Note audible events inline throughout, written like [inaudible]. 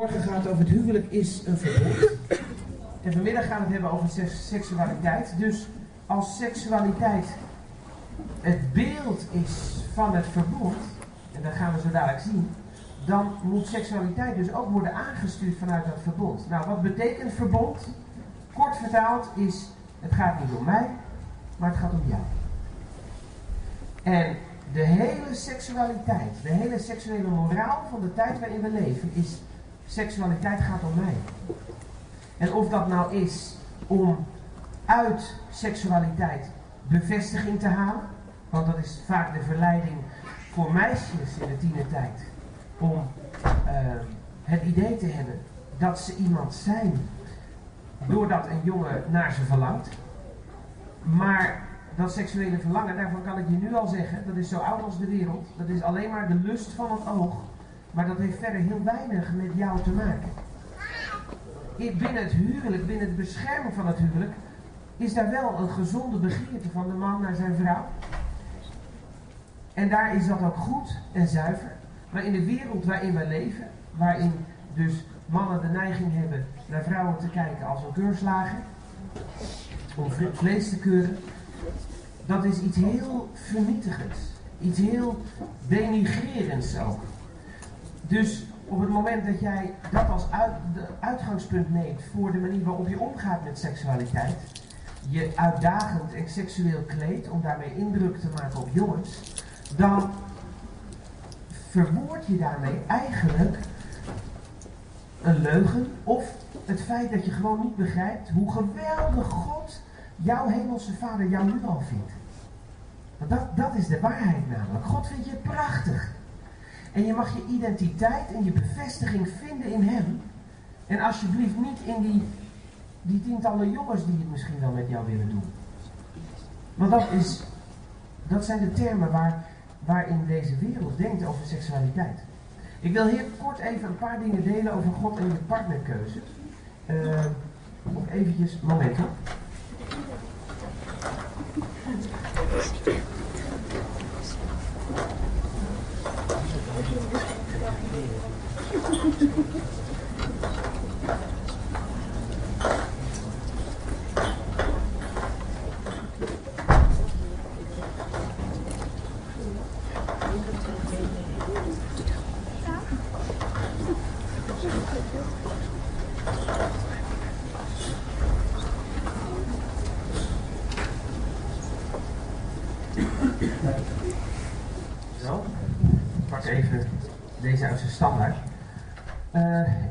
Morgen gaat over het huwelijk is een verbod. En vanmiddag gaan we het hebben over seks- seksualiteit. Dus als seksualiteit het beeld is van het verbod, en dat gaan we zo dadelijk zien, dan moet seksualiteit dus ook worden aangestuurd vanuit dat verbod. Nou, wat betekent verbod? Kort vertaald is, het gaat niet om mij, maar het gaat om jou. En de hele seksualiteit, de hele seksuele moraal van de tijd waarin we leven, is seksualiteit gaat om mij. En of dat nou is om uit seksualiteit bevestiging te halen, want dat is vaak de verleiding voor meisjes in de tienertijd, om eh, het idee te hebben dat ze iemand zijn doordat een jongen naar ze verlangt. Maar dat seksuele verlangen, daarvan kan ik je nu al zeggen, dat is zo oud als de wereld. Dat is alleen maar de lust van het oog. Maar dat heeft verder heel weinig met jou te maken. In- Binnen het huwelijk, binnen het beschermen van het huwelijk, is daar wel een gezonde begeerte van de man naar zijn vrouw. En daar is dat ook goed en zuiver. Maar in de wereld waarin wij leven, waarin dus mannen de neiging hebben naar vrouwen te kijken als een keurslager, om vle- vlees te keuren, dat is iets heel vernietigends. Iets heel denigrerends ook. Dus op het moment dat jij dat als uit, uitgangspunt neemt voor de manier waarop je omgaat met seksualiteit, je uitdagend en seksueel kleedt om daarmee indruk te maken op jongens, dan verwoord je daarmee eigenlijk een leugen of het feit dat je gewoon niet begrijpt hoe geweldig God jouw hemelse vader jou nu al vindt. Want dat, dat is de waarheid namelijk. God vindt je prachtig. En je mag je identiteit en je bevestiging vinden in hem. En alsjeblieft niet in die, die tientallen jongens die het misschien wel met jou willen doen. Want dat, is, dat zijn de termen waar, waarin deze wereld denkt over seksualiteit. Ik wil heel kort even een paar dingen delen over God en je partnerkeuze. Eh ook eventjes, moment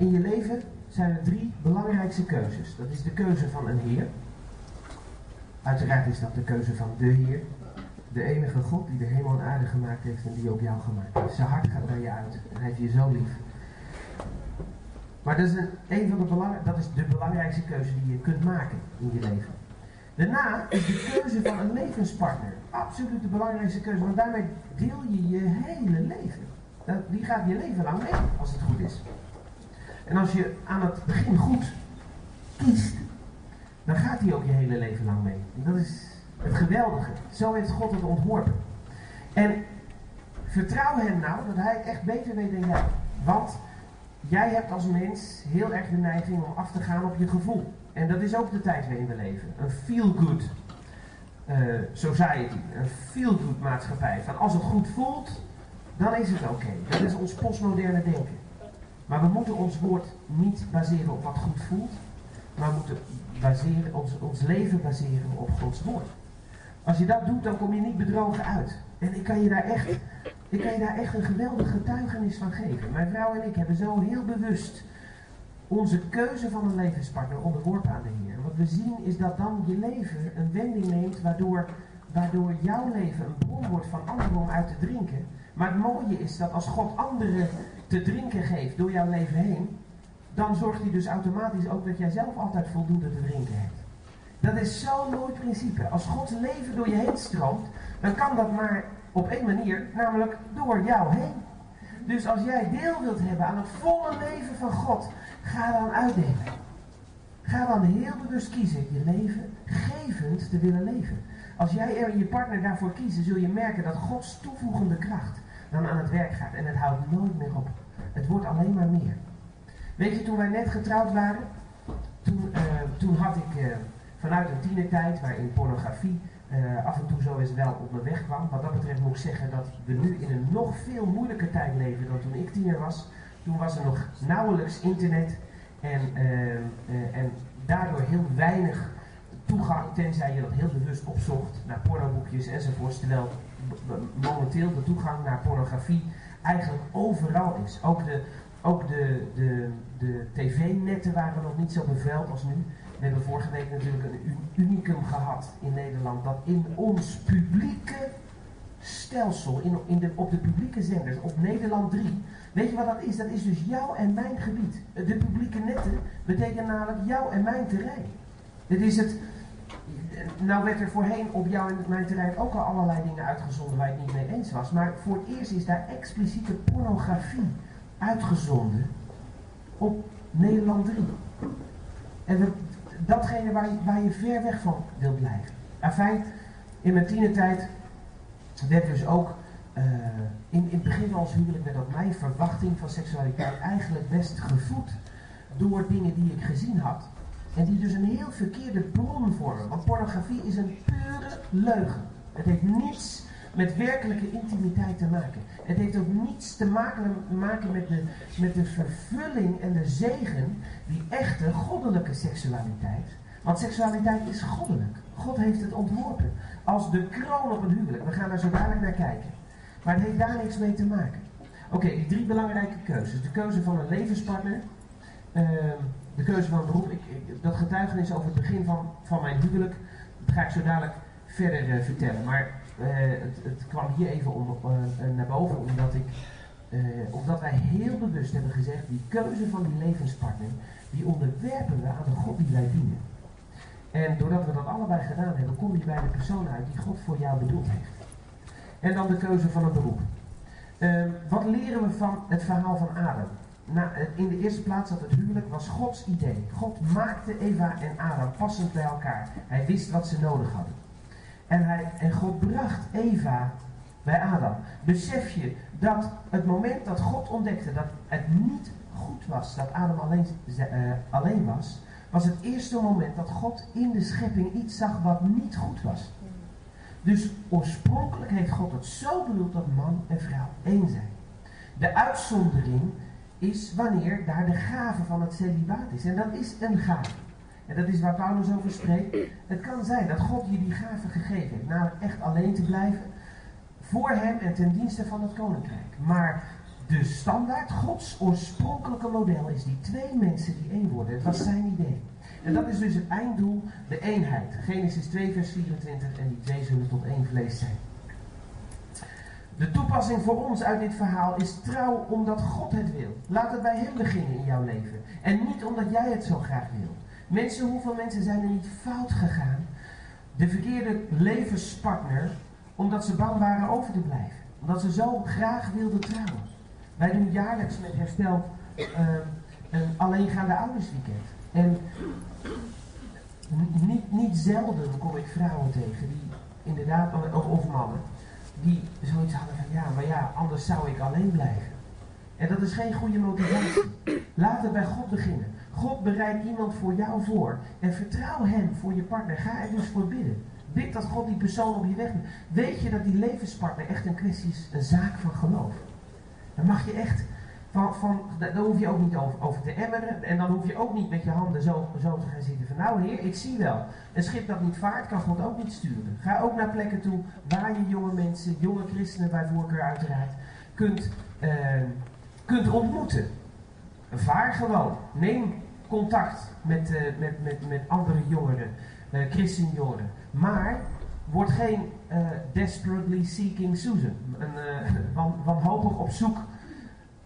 In je leven zijn er drie belangrijkste keuzes. Dat is de keuze van een Heer. Uiteraard is dat de keuze van de Heer. De enige God die de hemel en aarde gemaakt heeft en die ook jou gemaakt heeft. Zijn hart gaat bij je uit en hij heeft je zo lief. Maar dat is, een, een van de belang, dat is de belangrijkste keuze die je kunt maken in je leven. Daarna is de keuze van een levenspartner absoluut de belangrijkste keuze, want daarmee deel je je hele leven. Dat, die gaat je leven lang mee, als het goed is. En als je aan het begin goed kiest, dan gaat hij ook je hele leven lang mee. Dat is het geweldige. Zo heeft God het ontworpen. En vertrouw hem nou dat hij echt beter weet dan jij. Want jij hebt als mens heel erg de neiging om af te gaan op je gevoel. En dat is ook de tijd waarin we leven. Een feel-good eh, society, een feel-good maatschappij. Van als het goed voelt, dan is het oké. Dat is ons postmoderne denken. Maar we moeten ons woord niet baseren op wat goed voelt, maar we moeten baseren, ons, ons leven baseren op Gods woord. Als je dat doet, dan kom je niet bedrogen uit. En ik kan je daar echt, ik kan je daar echt een geweldige getuigenis van geven. Mijn vrouw en ik hebben zo heel bewust onze keuze van een levenspartner onderworpen aan de Heer. Wat we zien is dat dan je leven een wending neemt waardoor, waardoor jouw leven een bron wordt van anderen om uit te drinken. Maar het mooie is dat als God anderen te drinken geeft door jouw leven heen, dan zorgt hij dus automatisch ook dat jij zelf altijd voldoende te drinken hebt. Dat is zo'n mooi principe. Als Gods leven door je heen stroomt, dan kan dat maar op één manier, namelijk door jou heen. Dus als jij deel wilt hebben aan het volle leven van God, ga dan uitdelen. Ga dan heel bewust kiezen je leven gevend te willen leven. Als jij er je partner daarvoor kiest, zul je merken dat Gods toevoegende kracht dan aan het werk gaat. En het houdt nooit meer op. Het wordt alleen maar meer. Weet je, toen wij net getrouwd waren, toen, uh, toen had ik uh, vanuit een tienertijd waarin pornografie uh, af en toe zo eens wel onderweg kwam. Wat dat betreft moet ik zeggen dat we nu in een nog veel moeilijker tijd leven dan toen ik tiener was. Toen was er nog nauwelijks internet en, en daardoor heel weinig toegang, tenzij je dat heel bewust opzocht, naar pornoboekjes enzovoorts. Terwijl momenteel de toegang naar pornografie eigenlijk overal is. Ook de, ook de, de, de tv-netten waren nog niet zo beveld als nu. We hebben vorige week natuurlijk een unicum gehad in Nederland, dat in ons publieke stelsel, in, in de, op de publieke zenders, op Nederland 3. Weet je wat dat is? Dat is dus jouw en mijn gebied. De publieke netten betekenen namelijk jouw en mijn terrein. Dit is het, nou werd er voorheen op jou en mijn terrein ook al allerlei dingen uitgezonden waar het niet mee eens was. Maar voor het eerst is daar expliciete pornografie uitgezonden op Nederland 3. En datgene waar je, waar je ver weg van wilt blijven. Afijn, in mijn tienertijd werd dus ook uh, in, in het begin van ons huwelijk werd ook mijn verwachting van seksualiteit eigenlijk best gevoed door dingen die ik gezien had. En die dus een heel verkeerde bron vormen. Want pornografie is een pure leugen. Het heeft niets met werkelijke intimiteit te maken. Het heeft ook niets te maken, met, de, met de vervulling en de zegen die echte goddelijke seksualiteit. Want seksualiteit is goddelijk. God heeft het ontworpen. Als de kroon op een huwelijk. We gaan daar zo dadelijk naar kijken. Maar het heeft daar niks mee te maken. Oké, die drie belangrijke keuzes. De keuze van een levenspartner. Uh, de keuze van een beroep. Ik, dat getuigenis over het begin van, van mijn huwelijk, ga ik zo dadelijk verder uh, vertellen. Maar uh, het, het, kwam hier even om, uh, naar boven, omdat, ik, omdat wij heel bewust hebben gezegd, die keuze van die levenspartner, die onderwerpen we aan de God die wij dienen. En doordat we dat allebei gedaan hebben, kom je bij de persoon uit die God voor jou bedoeld heeft. En dan de keuze van een beroep. Ehm, wat leren we van het verhaal van Adam? Na, in de eerste plaats dat het huwelijk was Gods idee. God maakte Eva en Adam passend bij elkaar. Hij wist wat ze nodig hadden. En, hij, en God bracht Eva bij Adam. Besef je dat het moment dat God ontdekte dat het niet goed was dat Adam alleen, uh, alleen was, was het eerste moment dat God in de schepping iets zag wat niet goed was. Dus oorspronkelijk heeft God het zo bedoeld dat man en vrouw één zijn. De uitzondering is wanneer daar de gave van het celibaat is. En dat is een gave. En dat is waar Paulus over spreekt. Het kan zijn dat God je die gave gegeven heeft. Namelijk echt alleen te blijven. Voor hem en ten dienste van het koninkrijk. Maar de standaard, Gods oorspronkelijke model is die twee mensen die één worden. Het was zijn idee. En dat is dus het einddoel, de eenheid. Genesis 2 vers 24 en die twee zullen tot één vlees zijn. De toepassing voor ons uit dit verhaal is trouw omdat God het wil. Laat het bij Hem beginnen in jouw leven. En niet omdat jij het zo graag wil. Mensen, hoeveel mensen zijn er niet fout gegaan? De verkeerde levenspartner, omdat ze bang waren over te blijven. Omdat ze zo graag wilden trouwen. Wij doen jaarlijks met herstel uh, een alleengaande oudersweekend. En niet, niet zelden kom ik vrouwen tegen die inderdaad, of, of mannen, die zoiets hadden van ja, maar ja, anders zou ik alleen blijven. En dat is geen goede motivatie. Laat het bij God beginnen. God bereidt iemand voor jou voor. En vertrouw hem voor je partner. Ga er dus voor bidden. Bid dat God die persoon op je weg Weet je dat die levenspartner echt een kwestie is, een zaak van geloof. Dan mag je echt van, van, daar hoef je ook niet over, over, te emmeren. En dan hoef je ook niet met je handen zo, zo te gaan zitten van nou heer, ik zie wel. Een schip dat niet vaart kan God ook niet sturen. Ga ook naar plekken toe waar je jonge mensen, jonge christenen bij voorkeur uiteraard, kunt, uh, kunt ontmoeten. Vaar gewoon. Neem contact met, uh, met, met, met andere jongeren, uh, christenjongeren. Maar word geen desperately seeking Susan. Een, [laughs] wan, wanhopig op zoek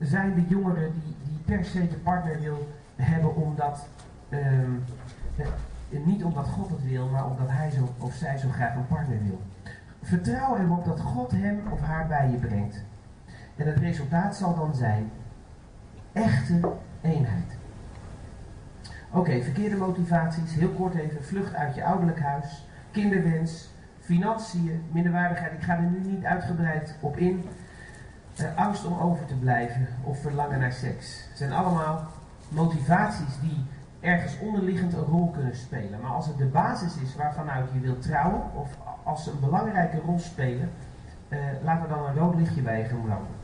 zijn de jongeren die, die per se de partner wil hebben omdat, um, niet omdat God het wil, maar omdat hij zo, of zij zo graag een partner wil. Vertrouw erop dat God hem of haar bij je brengt. En het resultaat zal dan zijn echte eenheid. Oké, verkeerde motivaties. Heel kort even. Vlucht uit je ouderlijk huis. Kinderwens. Financiën. Minderwaardigheid. Ik ga er nu niet uitgebreid op in. Uh, angst om over te blijven of verlangen naar seks. Zijn allemaal motivaties die ergens onderliggend een rol kunnen spelen. Maar als het de basis is waarvanuit je wilt trouwen, of als ze een belangrijke rol spelen, uh, laten we dan een rood lichtje bij je gaan branden.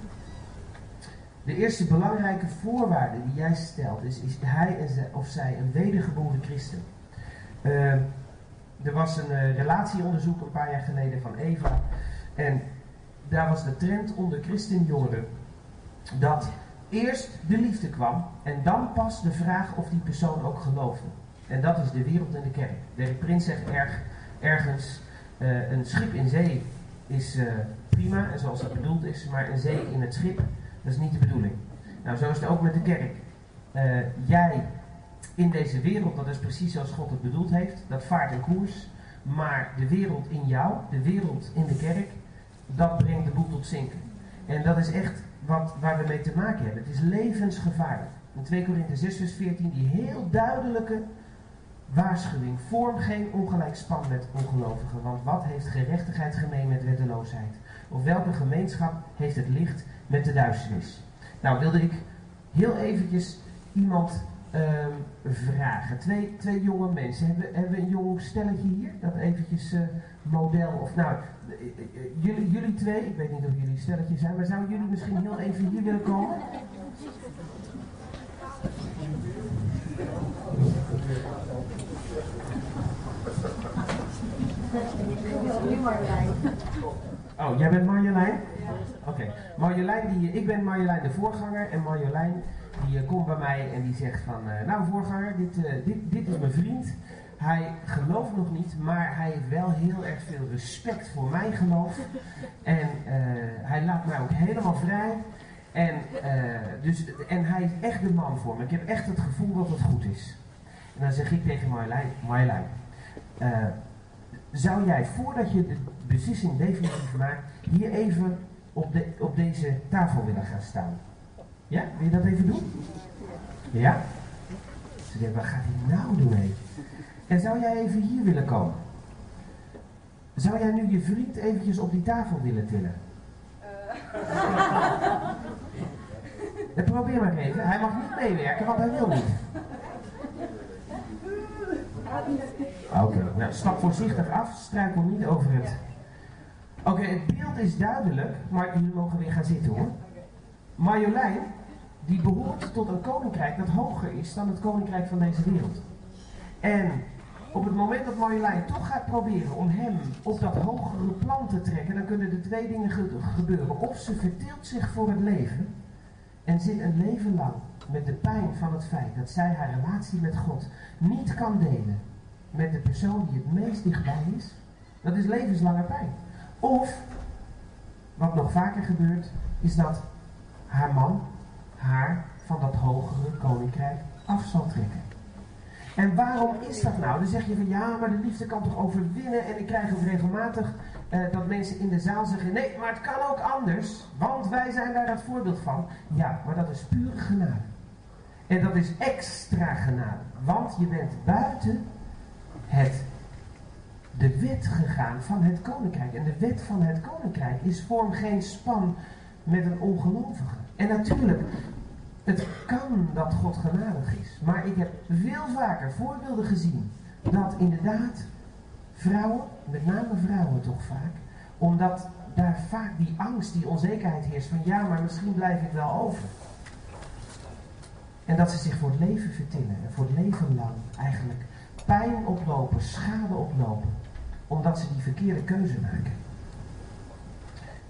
De eerste belangrijke voorwaarde die jij stelt is, is hij of zij een wedergeboren christen. Uh, er was een uh, relatieonderzoek een paar jaar geleden van Eva. En daar was de trend onder christenjongeren dat eerst de liefde kwam en dan pas de vraag of die persoon ook geloofde. En dat is de wereld en de kerk. Derek Prins zegt erg, ergens, uh, een schip in zee is uh, prima en zoals dat bedoeld is, maar een zee in het schip, dat is niet de bedoeling. Nou, zo is het ook met de kerk. Uh, jij in deze wereld, dat is precies zoals God het bedoeld heeft, dat vaart een koers. Maar de wereld in jou, de wereld in de kerk, dat brengt de boel tot zinken. En dat is echt wat, waar we mee te maken hebben. Het is levensgevaarlijk. In 2 Korinthe 6 vers 14 die heel duidelijke waarschuwing. Vorm geen ongelijk span met ongelovigen. Want wat heeft gerechtigheid gemeen met wetteloosheid? Of welke gemeenschap heeft het licht met de duisternis? Nou wilde ik heel eventjes iemand um, vragen. Twee, twee jonge mensen. Hebben, hebben we een jong stelletje hier? Dat eventjes uh, model of nou, jullie, jullie twee, ik weet niet of jullie stelletje zijn, maar zouden jullie misschien heel even hier willen komen? Oh, jij bent Marjolein? Oké. Marjolein, die, ik ben Marjolein de voorganger en Marjolein die uh, komt bij mij en die zegt van, uh, nou voorganger, dit, uh, dit, dit is mijn vriend. Hij gelooft nog niet, maar hij heeft wel heel erg veel respect voor mijn geloof. En hij laat mij ook helemaal vrij. En, dus, en hij is echt de man voor me. Ik heb echt het gevoel dat het goed is. En dan zeg ik tegen Marjolein, Marjolein zou jij voordat je de beslissing definitief maakt, hier even op, de, op deze tafel willen gaan staan? Ja, wil je dat even doen? Ja? Ze denken, wat gaat hij nou doen? En zou jij even hier willen komen? Zou jij nu je vriend eventjes op die tafel willen tillen? Uh. probeer maar even. Hij mag niet meewerken, want hij wil niet. Oké, okay, nou stap voorzichtig af, struikel niet over het. Oké, okay, het beeld is duidelijk, maar jullie mogen weer gaan zitten hoor. Marjolein, die behoort tot een koninkrijk dat hoger is dan het koninkrijk van deze wereld. En op het moment dat Marjolein toch gaat proberen om hem op dat hogere plan te trekken, dan kunnen er twee dingen gebeuren. Of ze verteelt zich voor het leven en zit een leven lang met de pijn van het feit dat zij haar relatie met God niet kan delen met de persoon die het meest dichtbij is. Dat is levenslange pijn. Of, wat nog vaker gebeurt, is dat haar man haar van dat hogere koninkrijk af zal trekken. En waarom is dat nou? Dan zeg je van ja, maar de liefde kan toch overwinnen. En ik krijg ook regelmatig uh, dat mensen in de zaal zeggen: nee, maar het kan ook anders. Want wij zijn daar het voorbeeld van. Ja, maar dat is pure genade. En dat is extra genade. Want je bent buiten het, de wet gegaan van het koninkrijk. En de wet van het koninkrijk is vorm geen span met een ongelovige. En natuurlijk, het kan dat God genadig is. Maar ik heb veel vaker voorbeelden gezien dat inderdaad vrouwen, met name vrouwen toch vaak, omdat daar vaak die angst, die onzekerheid heerst van ja, maar misschien blijf ik wel over. En dat ze zich voor het leven vertillen en voor het leven lang eigenlijk pijn oplopen, schade oplopen, omdat ze die verkeerde keuze maken.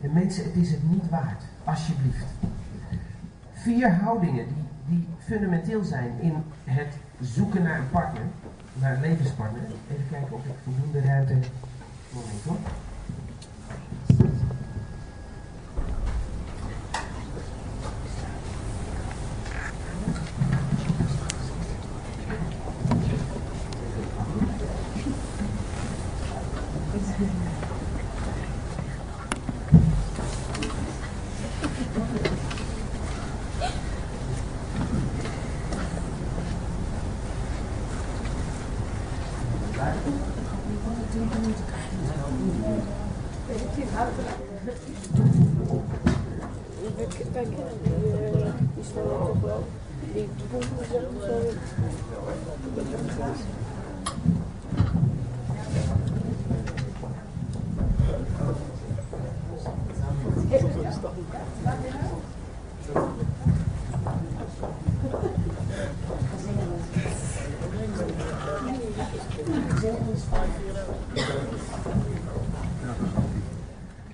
En mensen, het is het niet waard, alsjeblieft. Vier houdingen die, die fundamenteel zijn in het zoeken naar een partner, naar een levenspartner. Even kijken of ik voldoende ruimte. Moment hoor.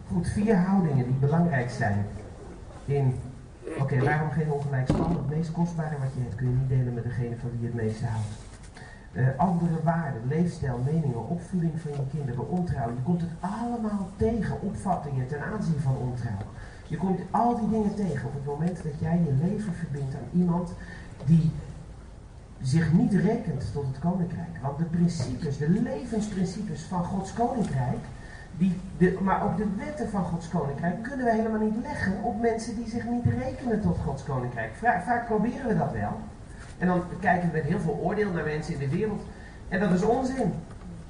Goed, vier houdingen die belangrijk zijn in. Oké, waarom geen ongelijk stand? Het meest kostbare wat je hebt kun je niet delen met degene van wie je het meeste houdt. Uh, andere waarden, leefstijl, meningen, opvoeding van je kinderen, ontrouw. Je komt het allemaal tegen, opvattingen ten aanzien van ontrouw. Je komt al die dingen tegen op het moment dat jij je leven verbindt aan iemand die zich niet rekent tot het koninkrijk. Want de principes, de levensprincipes van Gods koninkrijk, die, de, maar ook de wetten van Gods koninkrijk, kunnen we helemaal niet leggen op mensen die zich niet rekenen tot Gods koninkrijk. Vaak, proberen we dat wel. En dan kijken we met heel veel oordeel naar mensen in de wereld. En dat is onzin.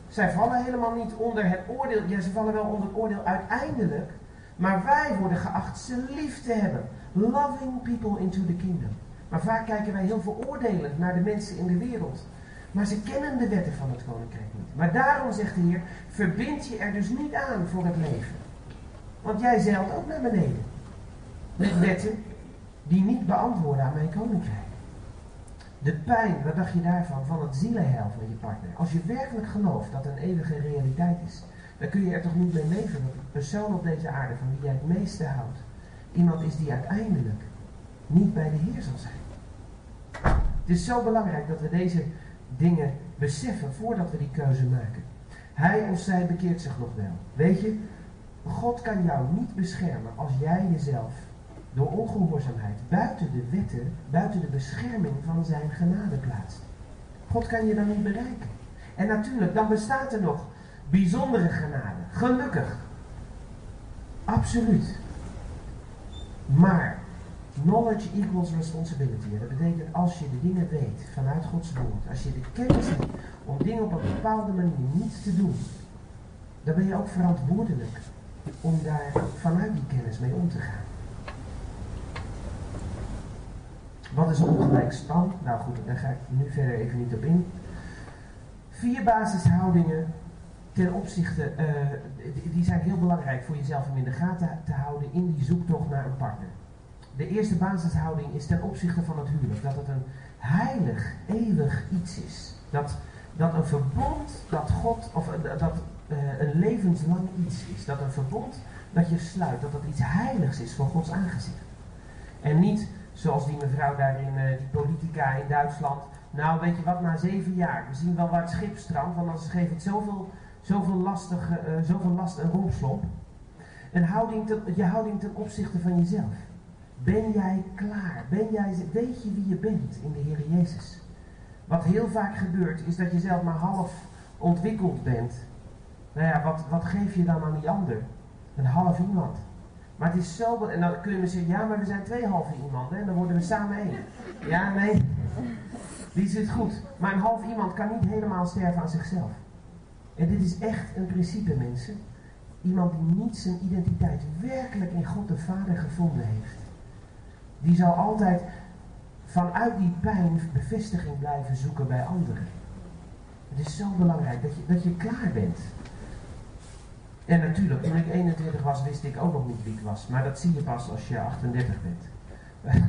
Zij vallen helemaal niet onder het oordeel. Ja, ze vallen wel onder het oordeel uiteindelijk. Maar wij worden geacht ze lief te hebben. Loving people into the kingdom. Maar vaak kijken wij heel veroordelend naar de mensen in de wereld. Maar ze kennen de wetten van het koninkrijk niet. Maar daarom zegt de Heer, verbind je er dus niet aan voor het leven. Want jij zeilt ook naar beneden. Met wetten die niet beantwoorden aan mijn koninkrijk. De pijn, wat dacht je daarvan? Van het zielenheil van je partner. Als je werkelijk gelooft dat een eeuwige realiteit is, dan kun je er toch niet mee leven dat de persoon op deze aarde van wie jij het meeste houdt, iemand is die uiteindelijk niet bij de Heer zal zijn. Het is zo belangrijk dat we deze dingen beseffen voordat we die keuze maken. Hij of zij bekeert zich nog wel. Weet je, God kan jou niet beschermen als jij jezelf door ongehoorzaamheid buiten de wetten, buiten de bescherming van zijn genade plaatst. God kan je dan niet bereiken. En natuurlijk, dan bestaat er nog bijzondere genade. Gelukkig. Absoluut. Maar knowledge equals responsibility. dat betekent als je de dingen weet vanuit Gods woord, als je de kennis hebt om dingen op een bepaalde manier niet te doen, dan ben je ook verantwoordelijk om daar vanuit die kennis mee om te gaan. Wat is ongelijk stand? Nou goed, daar ga ik nu verder even niet op in. Vier basishoudingen ten opzichte, uh, die zijn heel belangrijk voor jezelf om in de gaten te houden in die zoektocht naar een partner. De eerste basishouding is ten opzichte van het huwelijk. Dat het een heilig, eeuwig iets is. Dat, dat een verbond dat God, of dat uh, een levenslang iets is. Dat een verbond dat je sluit, dat dat iets heiligs is voor Gods aangezicht. En niet zoals die mevrouw daar in die politica in Duitsland. Nou, weet je wat, na zeven jaar, we zien wel waar het schip strandt, want anders geeft het zoveel zoveel, lastig, uh, zoveel last en rompslomp. En houding je houding ten opzichte van jezelf. Ben jij klaar? Ben jij, weet je wie je bent in de Heer Jezus? Wat heel vaak gebeurt, is dat je zelf maar half ontwikkeld bent. Nou ja, wat, wat geef je dan aan die ander? Een half iemand. Maar het is zo. En dan kun je me zeggen, ja, maar we zijn twee halve iemanden en dan worden we samen één. Ja, nee. Die zit goed. Maar een half iemand kan niet helemaal sterven aan zichzelf. En dit is echt een principe, mensen. Iemand die niet zijn identiteit werkelijk in God de Vader gevonden heeft. Die zal altijd vanuit die pijn bevestiging blijven zoeken bij anderen. Het is zo belangrijk dat je, dat je klaar bent. En natuurlijk, toen ik 21 was, wist ik ook nog niet wie ik was. Maar dat zie je pas als je 38 bent. [laughs]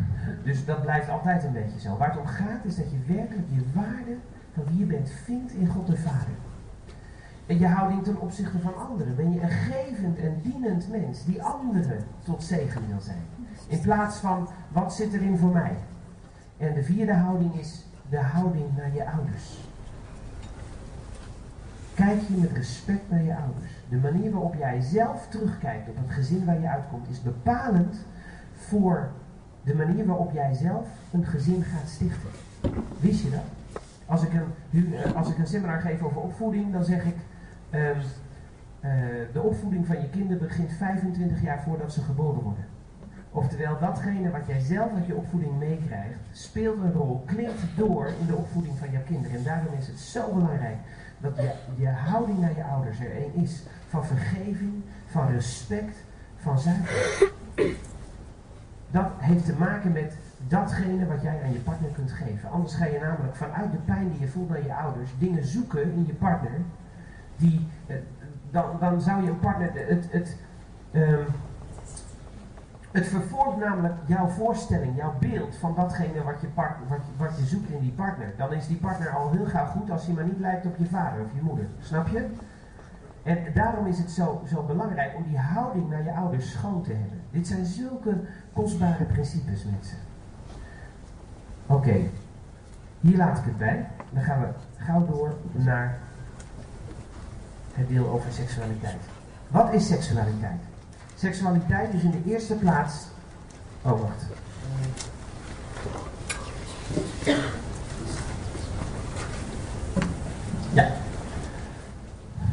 dus dat blijft altijd een beetje zo. Waar het om gaat is dat je werkelijk je waarde van wie je bent vindt in God de Vader. En je houding ten opzichte van anderen. Ben je een gevend en dienend mens die anderen tot zegen wil zijn. In plaats van wat zit erin voor mij. En de vierde houding is de houding naar je ouders. Kijk je met respect naar je ouders. De manier waarop jij zelf terugkijkt op het gezin waar je uitkomt is bepalend voor de manier waarop jij zelf een gezin gaat stichten. Wist je dat? Als ik een, als ik een seminar geef over opvoeding, dan zeg ik Um, de opvoeding van je kinderen begint 25 jaar voordat ze geboren worden. Oftewel, datgene wat jij zelf uit je opvoeding meekrijgt, speelt een rol, klinkt door in de opvoeding van jouw kinderen. En daarom is het zo belangrijk dat je, je houding naar je ouders er een is van vergeving, van respect, van zuiver. Dat heeft te maken met datgene wat jij aan je partner kunt geven. Anders ga je namelijk vanuit de pijn die je voelt naar je ouders dingen zoeken in je partner. Die, eh, dan, dan zou je een partner. Het, het, um, het vervormt namelijk jouw voorstelling, jouw beeld van datgene wat je, wat, wat je zoekt in die partner. Dan is die partner al heel gauw goed als hij maar niet lijkt op je vader of je moeder. Snap je? En daarom is het zo, zo belangrijk om die houding naar je ouders schoon te hebben. Dit zijn zulke kostbare principes, mensen. Oké, hier laat ik het bij. Dan gaan we gauw door naar het deel over seksualiteit. Wat is seksualiteit? Seksualiteit is in de eerste plaats. Oh, wacht. Ja.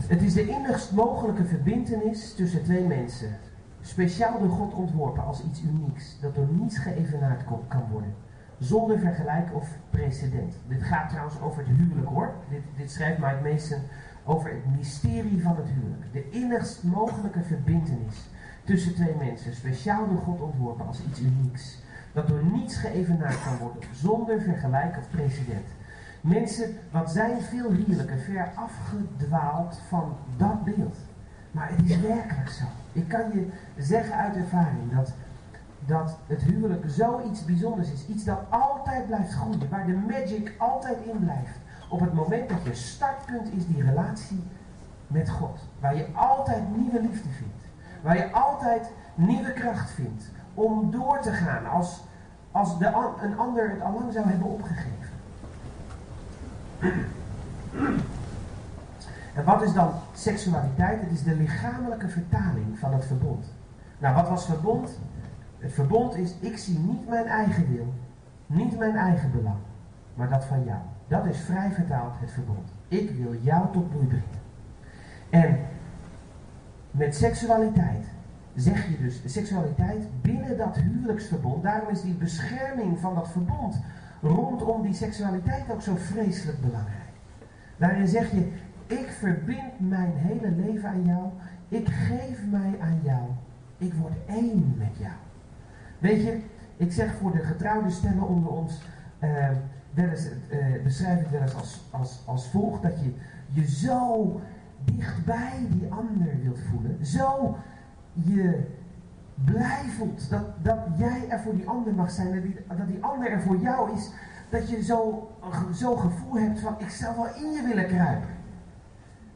Het is de innigst mogelijke verbindenis tussen twee mensen. Speciaal door God ontworpen als iets unieks, dat door niets geëvenaard kan worden. Zonder vergelijk of precedent. Dit gaat trouwens over het huwelijk hoor. Dit, dit schrijft Mike Mason over het mysterie van het huwelijk. De innigst mogelijke verbindenis tussen twee mensen, speciaal door God ontworpen als iets unieks, dat door niets geëvenaard kan worden, zonder vergelijk of precedent. Mensen, wat zijn veel huwelijken ver afgedwaald van dat beeld. Maar het is werkelijk zo. Ik kan je zeggen uit ervaring dat, dat het huwelijk zoiets bijzonders is. Iets dat altijd blijft groeien, waar de magic altijd in blijft. Op het moment dat je startpunt is die relatie met God. Waar je altijd nieuwe liefde vindt. Waar je altijd nieuwe kracht vindt om door te gaan als, als de, een ander het al lang zou hebben opgegeven. [clears throat] En wat is dan seksualiteit? Het is de lichamelijke vertaling van het verbond. Nou, wat was verbond? Het verbond is, ik zie niet mijn eigen wil, niet mijn eigen belang, maar dat van jou. Dat is vrij vertaald het verbond. Ik wil jou tot bloei brengen. En met seksualiteit zeg je dus seksualiteit binnen dat huwelijksverbond. Daarom is die bescherming van dat verbond rondom die seksualiteit ook zo vreselijk belangrijk. Daarin zeg je, ik verbind mijn hele leven aan jou. Ik geef mij aan jou. Ik word één met jou. Weet je, ik zeg voor de getrouwde stellen onder ons, eens, uh, beschrijf het wel eens als, als, als volgt, dat je je zo dichtbij die ander wilt voelen. Zo je blij voelt dat, dat jij er voor die ander mag zijn. Dat die, dat die ander er voor jou is. Dat je zo, zo gevoel hebt van ik zou wel in je willen kruipen.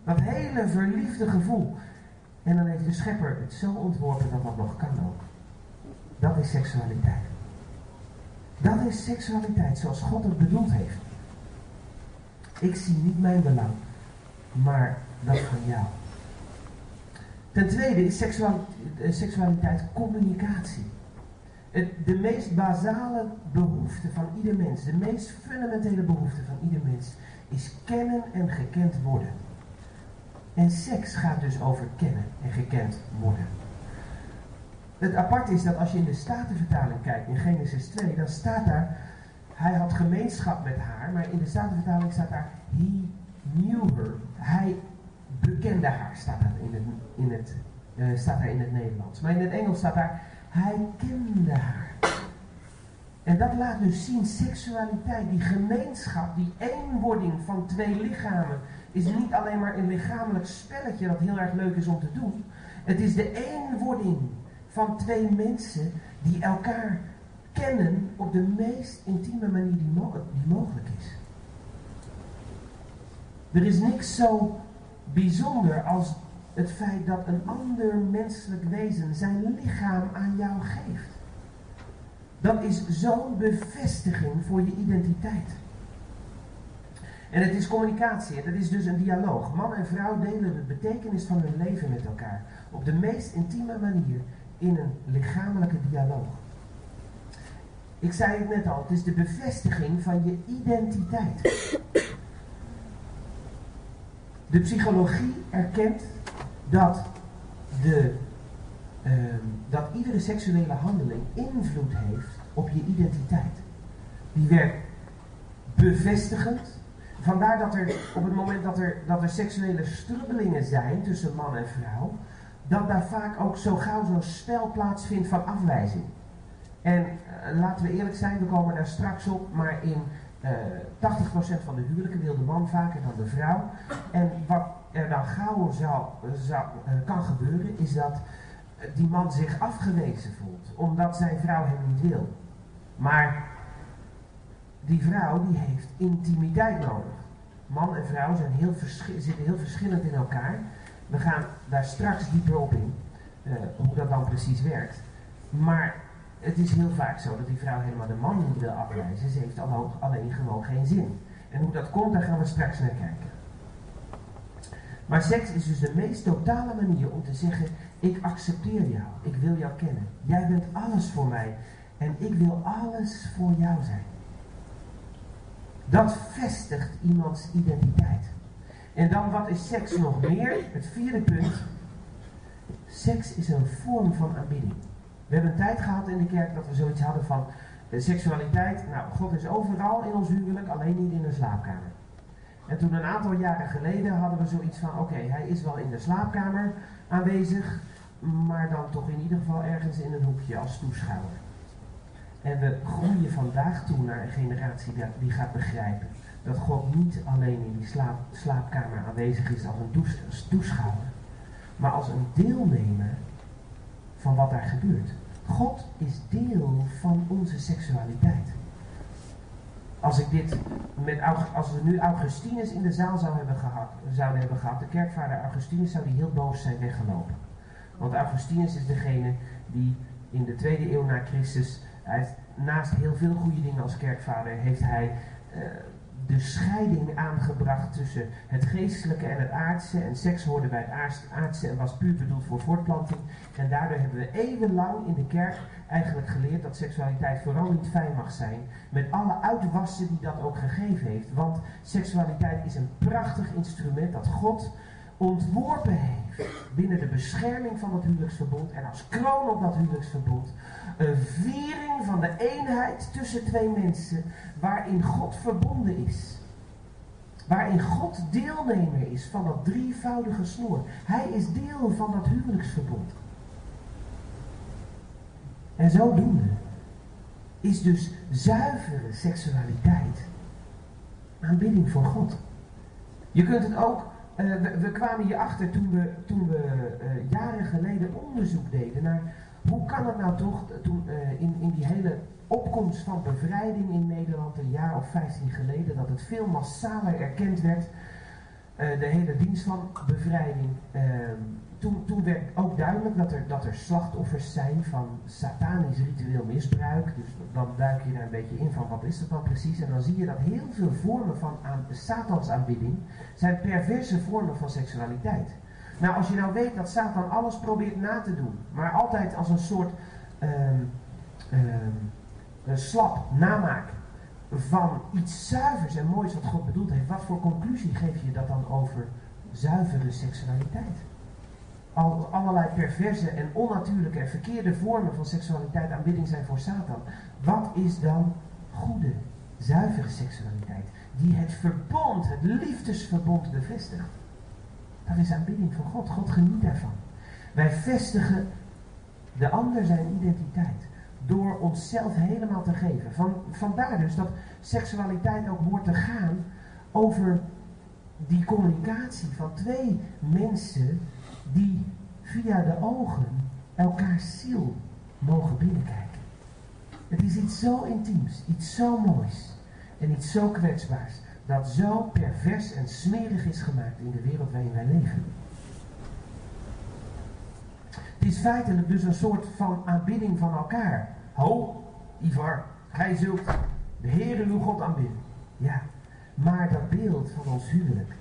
Dat hele verliefde gevoel. En dan heeft de schepper het zo ontworpen dat dat nog kan ook. Dat is seksualiteit. Dat is seksualiteit zoals God het bedoeld heeft. Ik zie niet mijn belang, maar dat van jou. Ten tweede is seksualiteit, communicatie. de meest basale behoefte van ieder mens, de meest fundamentele behoefte van ieder mens, is kennen en gekend worden. En seks gaat dus over kennen en gekend worden. Het apart is dat als je in de Statenvertaling kijkt, in Genesis 2, dan staat daar, hij had gemeenschap met haar, maar in de Statenvertaling staat daar, he knew her. Hij bekende haar, staat daar in het, in het, uh, staat daar in het Nederlands. Maar in het Engels staat daar, hij kende haar. En dat laat dus zien, seksualiteit, die gemeenschap, die eenwording van twee lichamen, is niet alleen maar een lichamelijk spelletje dat heel erg leuk is om te doen. Het is de eenwording van twee mensen die elkaar kennen op de meest intieme manier die mogelijk is. Er is niks zo bijzonder als het feit dat een ander menselijk wezen zijn lichaam aan jou geeft. Dat is zo'n bevestiging voor je identiteit. En het is communicatie, dat is dus een dialoog. Man en vrouw delen de betekenis van hun leven met elkaar op de meest intieme manier in een lichamelijke dialoog. Ik zei het net al, het is de bevestiging van je identiteit. De psychologie erkent dat, de, ehm, dat iedere seksuele handeling invloed heeft op je identiteit. Die werkt bevestigend. Vandaar dat er op het moment dat er, dat er seksuele strubbelingen zijn tussen man en vrouw, dat daar vaak ook zo gauw zo'n spel plaatsvindt van afwijzing. En uh, laten we eerlijk zijn, we komen daar straks op, maar in uh, 80% van de huwelijken wil de man vaker dan de vrouw. En wat er dan gauw zou, uh, kan gebeuren, is dat die man zich afgewezen voelt, omdat zijn vrouw hem niet wil. Maar die vrouw die heeft intimiteit nodig. Man en vrouw zijn heel zitten heel verschillend in elkaar. We gaan daar straks dieper op in, uh, hoe dat dan precies werkt. Maar het is heel vaak zo dat die vrouw helemaal de man niet wil afwijzen. Ze heeft alleen gewoon geen zin. En hoe dat komt, daar gaan we straks naar kijken. Maar seks is dus de meest totale manier om te zeggen: Ik accepteer jou, ik wil jou kennen. Jij bent alles voor mij en ik wil alles voor jou zijn. Dat vestigt iemands identiteit. En dan wat is seks nog meer? Het vierde punt. Seks is een vorm van aanbidding. We hebben een tijd gehad in de kerk dat we zoiets hadden van de seksualiteit. Nou, God is overal in ons huwelijk, alleen niet in de slaapkamer. En toen een aantal jaren geleden hadden we zoiets van: oké, hij is wel in de slaapkamer aanwezig, maar dan toch in ieder geval ergens in een hoekje als toeschouwer. En we groeien vandaag toe naar een generatie die gaat begrijpen dat God niet alleen in die slaap, slaapkamer aanwezig is als een toeschouwer, maar als een deelnemer van wat daar gebeurt. God is deel van onze seksualiteit. Als ik dit met als we nu Augustinus in de zaal zou hebben gehad, zouden hebben gehad, de kerkvader Augustinus zou die heel boos zijn weggelopen. Want Augustinus is degene die in de tweede eeuw na Christus, hij naast heel veel goede dingen als kerkvader, heeft hij uh, de scheiding aangebracht tussen het geestelijke en het aardse. En seks hoorde bij het aardse en was puur bedoeld voor voortplanting. En daardoor hebben we eeuwenlang in de kerk eigenlijk geleerd dat seksualiteit vooral niet fijn mag zijn. Met alle uitwassen die dat ook gegeven heeft. Want seksualiteit is een prachtig instrument dat God ontworpen heeft binnen de bescherming van het huwelijksverbond en als kroon op dat huwelijksverbond een viering van de eenheid tussen twee mensen waarin God verbonden is. Waarin God deelnemer is van dat drievoudige snoer. Hij is deel van dat huwelijksverbond. En zodoende is dus zuivere seksualiteit aanbidding voor God. Je kunt het ook uh, we, we, kwamen hierachter toen we, toen we uh, jaren geleden onderzoek deden naar hoe kan het nou toch, toen, uh, in, in die hele opkomst van bevrijding in Nederland een jaar of 15 geleden, dat het veel massaler erkend werd, de hele dienst van bevrijding. Ehm, toen, toen werd ook duidelijk dat er, dat er slachtoffers zijn van satanisch ritueel misbruik. Dus dan duik je daar een beetje in van wat is dat dan precies. En dan zie je dat heel veel vormen van aan, satansaanbidding zijn perverse vormen van seksualiteit. Nou, als je nou weet dat Satan alles probeert na te doen, maar altijd als een soort um, um, slap namaak van iets zuivers en moois wat God bedoeld heeft, wat voor conclusie geef je dat dan over zuivere seksualiteit? al allerlei perverse en onnatuurlijke en verkeerde vormen van seksualiteit aanbidding zijn voor Satan. Wat is dan goede, zuivere seksualiteit? Die het verbond, het liefdesverbond bevestigt. Dat is aanbidding van God. God geniet daarvan. Wij vestigen de ander zijn identiteit door onszelf helemaal te geven. Van, vandaar dus dat seksualiteit ook hoort te gaan over die communicatie van twee mensen die via de ogen elkaars ziel mogen binnenkijken. Het is iets zo intiems, iets zo moois en iets zo kwetsbaars, dat zo pervers en smerig is gemaakt in de wereld waarin wij leven. Het is feitelijk dus een soort van aanbidding van elkaar. Ho, Ivar, gij zult de Heere uw God aanbidden. Ja, maar dat beeld van ons huwelijk,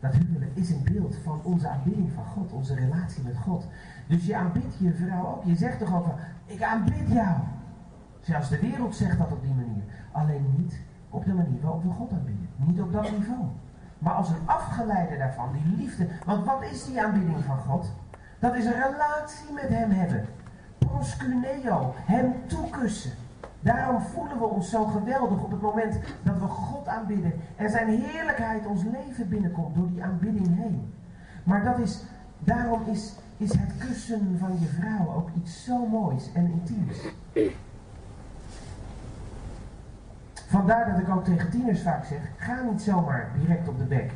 dat huwelijk is een beeld van onze aanbidding van God, onze relatie met God. Dus je aanbidt je vrouw ook. Je zegt toch ook van, ik aanbid jou. Zelfs de wereld zegt dat op die manier. Alleen niet op de manier waarop we God aanbidden. Niet op dat niveau. Maar als een afgeleide daarvan, die liefde. Want wat is die aanbidding van God? Dat is een relatie met hem hebben. Proskuneo, hem toekussen. Daarom voelen we ons zo geweldig op het moment dat we God aanbidden en zijn heerlijkheid ons leven binnenkomt door die aanbidding heen. Maar dat is, daarom is, is het kussen van je vrouw ook iets zo moois en intiems. Vandaar dat ik ook tegen tieners vaak zeg, ga niet zomaar direct op de bek.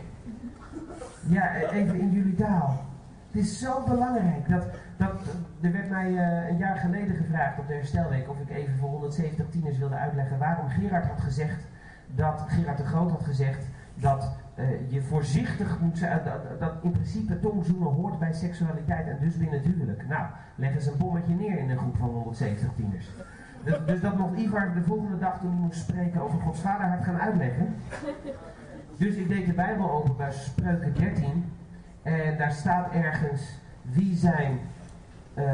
Ja, even in jullie taal. Het is zo belangrijk. Dat, dat, er werd mij uh, een jaar geleden gevraagd op de herstelweek of ik even voor 170 tieners wilde uitleggen waarom Gerard had gezegd dat Gerard de Groot had gezegd dat uh, je voorzichtig moet zijn, dat, dat, in principe tongzoenen hoort bij seksualiteit en dus binnen het huwelijk. Nou, leg eens een bommetje neer in een groep van 170 tieners. Dus, dus dat mocht Ivar de volgende dag toen hij moest spreken over Gods vaderhart gaan uitleggen. Dus ik deed de Bijbel open bij Spreuken 13 en daar staat ergens wie zijn uh,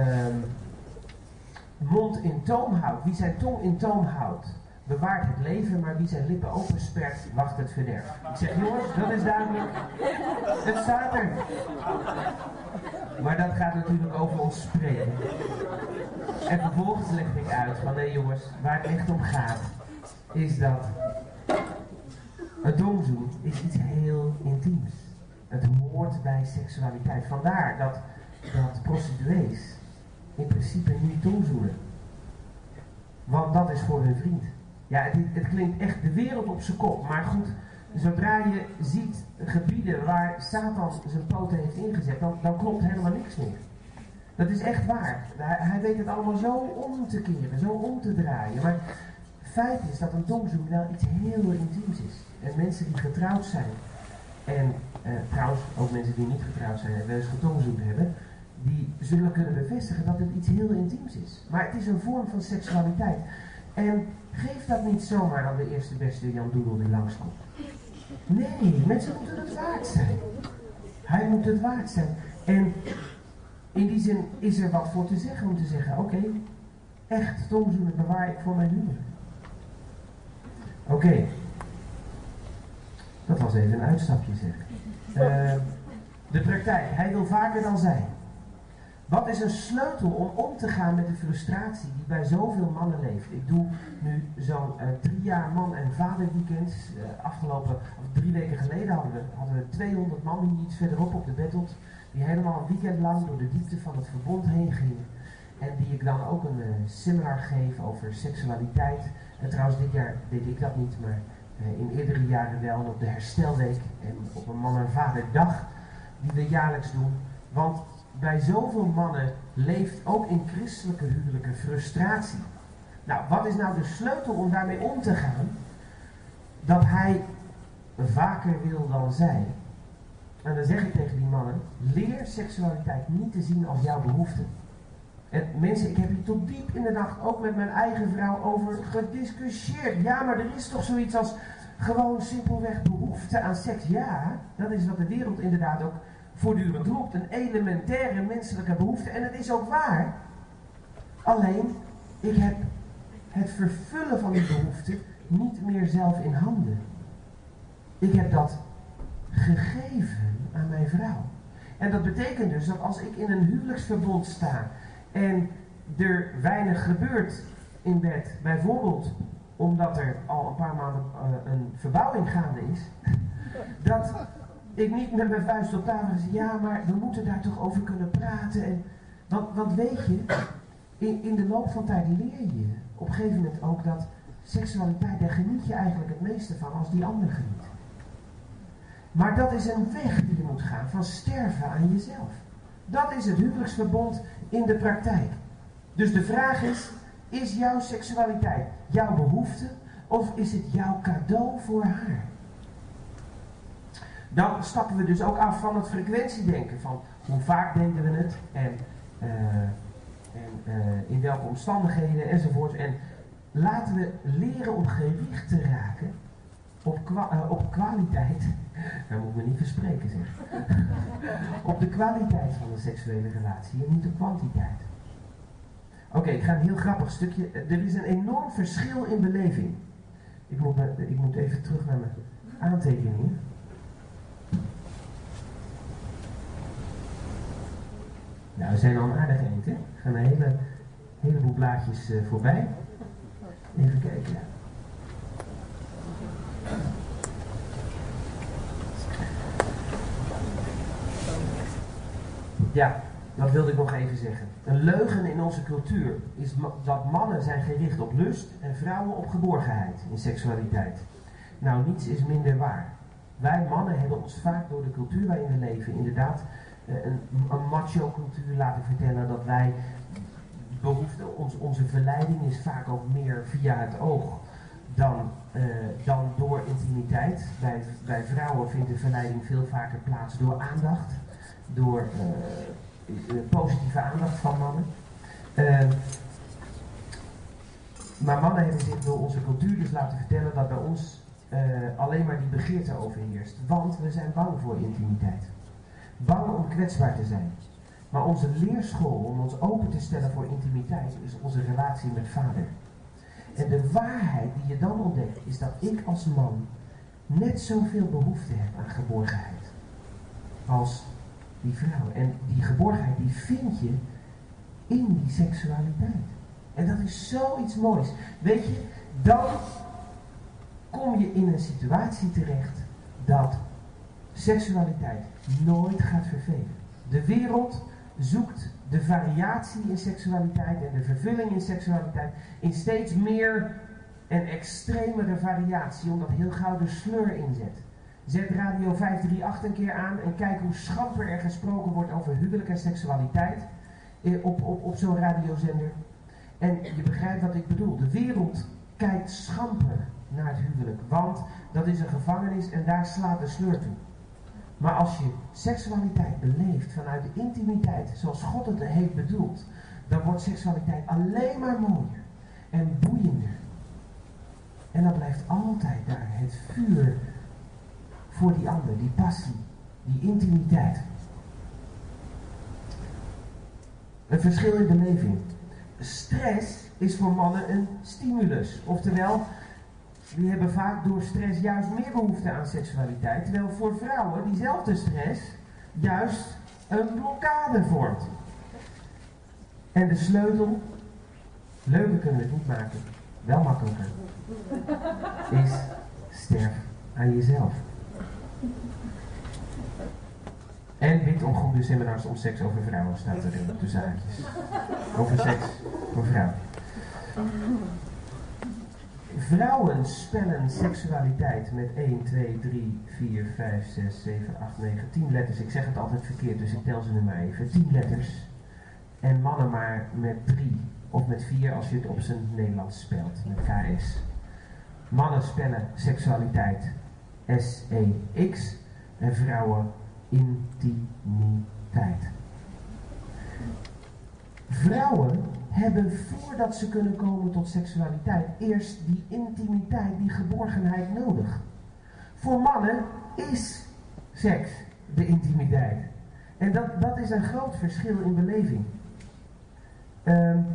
mond in toom houdt, wie zijn tong in toom houdt, bewaart het leven, maar wie zijn lippen openspert, wacht het verderf. Ik zeg, jongens, dat is duidelijk. Het staat er. Maar dat gaat natuurlijk over ons spreken. En vervolgens leg ik uit van, nee jongens, waar het echt om gaat, is dat het domzoen is iets heel intiems. Het hoort bij seksualiteit. Vandaar dat, dat prostituees in principe niet tongzoenen. Want dat is voor hun vriend. Ja, het, het, klinkt echt de wereld op zijn kop. Maar goed, zodra je ziet gebieden waar Satan zijn poten heeft ingezet, dan, dan klopt helemaal niks meer. Dat is echt waar. Hij, weet het allemaal zo om te keren, zo om te draaien. Maar feit is dat een tongzoen wel iets heel intiems is. En mensen die getrouwd zijn, en eh, trouwens ook mensen die niet getrouwd zijn en wel eens getongzoend hebben, die zullen kunnen bevestigen dat het iets heel intiems is. Maar het is een vorm van seksualiteit. En geef dat niet zomaar aan de eerste beste Jan Doedel die langskomt. Nee, mensen moeten het waard zijn. Hij moet het waard zijn. En in die zin is er wat voor te zeggen om te zeggen, oké, echt tongzoenen bewaar ik voor mijn huwelijk. Oké. Dat was even een uitstapje zeg. Uh, de praktijk. Hij wil vaker dan zij. Wat is een sleutel om om te gaan met de frustratie die bij zoveel mannen leeft? Ik doe nu zo'n uh, drie jaar man- en vaderweekend. Uh, afgelopen, drie weken geleden hadden we, hadden we 200 man hier iets verderop op de Bettelt. Die helemaal een weekend lang door de diepte van het verbond heen gingen. En die ik dan ook een uh, seminar geef over seksualiteit. En trouwens, dit jaar deed ik dat niet, maar in eerdere jaren wel. op de herstelweek en op een man- en vaderdag die we jaarlijks doen. Want bij zoveel mannen leeft ook in christelijke huwelijken frustratie. Nou, wat is nou de sleutel om daarmee om te gaan? Dat hij vaker wil dan zij. En dan zeg ik tegen die mannen: leer seksualiteit niet te zien als jouw behoefte. En mensen, ik heb hier tot diep in de nacht ook met mijn eigen vrouw over gediscussieerd. Ja, maar er is toch zoiets als gewoon simpelweg behoefte aan seks. Ja, dat is wat de wereld inderdaad ook voortdurend roept. Een elementaire menselijke behoefte. En het is ook waar. Alleen, ik heb het vervullen van die behoefte niet meer zelf in handen. Ik heb dat gegeven aan mijn vrouw. En dat betekent dus dat als ik in een huwelijksverbond sta en er weinig gebeurt in bed, bijvoorbeeld omdat er al een paar maanden uh, een verbouwing gaande is, [laughs] dat ik niet met mijn vuist op tafel zeg, ja, maar we moeten daar toch over kunnen praten. En, want, want weet je, in, in de loop van tijd leer je op een gegeven moment ook dat seksualiteit, daar geniet je eigenlijk het meeste van als die ander geniet. Maar dat is een weg die je moet gaan van sterven aan jezelf. Dat is het huwelijksverbond in de praktijk. Dus de vraag is, is jouw seksualiteit jouw behoefte of is het jouw cadeau voor haar? Dan stappen we dus ook af van het frequentiedenken. Van hoe vaak deden we het en, uh, en uh, in welke omstandigheden enzovoort. En laten we leren om gewicht te raken uh, op kwaliteit. Dat moet me niet verspreken zeg. [laughs] op de kwaliteit van een seksuele relatie en niet op kwantiteit. Oké, ik ga een heel grappig stukje. Er is een enorm verschil in beleving. Ik moet, ik moet even terug naar mijn aantekeningen. Nou, we zijn al een aardig eind, hè? Er gaan een hele, heleboel blaadjes uh, voorbij. Even kijken. Ja, dat wilde ik nog even zeggen. Een leugen in onze cultuur is dat mannen zijn gericht op lust en vrouwen op geborgenheid in seksualiteit. Nou, niets is minder waar. Wij mannen hebben ons vaak door de cultuur waarin we leven inderdaad eh, een, een macho cultuur laten vertellen dat wij behoefte, ons, onze verleiding is vaak ook meer via het oog dan, uh, dan door intimiteit. Bij, bij vrouwen vindt de verleiding veel vaker plaats door aandacht, door uh, positieve aandacht van mannen. Uh, maar mannen hebben zich door onze cultuur dus laten vertellen dat bij ons alleen maar die begeerte overheerst. Want we zijn bang voor intimiteit. Bang om kwetsbaar te zijn. Maar onze leerschool om ons open te stellen voor intimiteit is onze relatie met vader. En de waarheid die je dan ontdekt is dat ik als man net zoveel behoefte heb aan geborgenheid als die vrouw. En die geborgenheid die vind je in die seksualiteit. En dat is zoiets moois. Weet je, dan kom je in een situatie terecht dat seksualiteit nooit gaat vervelen. De wereld zoekt de variatie in seksualiteit en de vervulling in seksualiteit in steeds meer en extremere variatie, omdat heel gauw de sleur inzet. Zet Radio 538 een keer aan en kijk hoe schamper er gesproken wordt over huwelijk en seksualiteit eh, op, op, op zo'n radiozender. En je begrijpt wat ik bedoel. De wereld kijkt schamper naar het huwelijk, want dat is een gevangenis en daar slaat de sleur toe. Maar als je seksualiteit beleeft vanuit de intimiteit, zoals God het heeft bedoeld, dan wordt seksualiteit alleen maar mooier en boeiender. En dan blijft altijd daar het vuur voor die ander, die passie, die intimiteit. Een verschil in beleving. Stress is voor mannen een stimulus. Oftewel, die hebben vaak door stress juist meer behoefte aan seksualiteit. Terwijl voor vrouwen diezelfde stress juist een blokkade vormt. En de sleutel, leuker kunnen we het niet maken, wel makkelijker, is sterf aan jezelf. En bid om goede seminars om seks over vrouwen, staat er in tussen haakjes. Over seks voor vrouwen. Vrouwen spellen seksualiteit met 1, 2, 3, 4, 5, 6, 7, 8, 9, 10 letters. Ik zeg het altijd verkeerd, dus ik tel ze nu maar even. 10 letters. En mannen maar met 3 of met 4 als je het op zijn Nederlands spelt, met KS. Mannen spellen seksualiteit S-E-X en vrouwen intimiteit. Vrouwen hebben voordat ze kunnen komen tot seksualiteit eerst die intimiteit, die geborgenheid nodig. Voor mannen is seks de intimiteit. En dat, dat is een groot verschil in beleving. Um,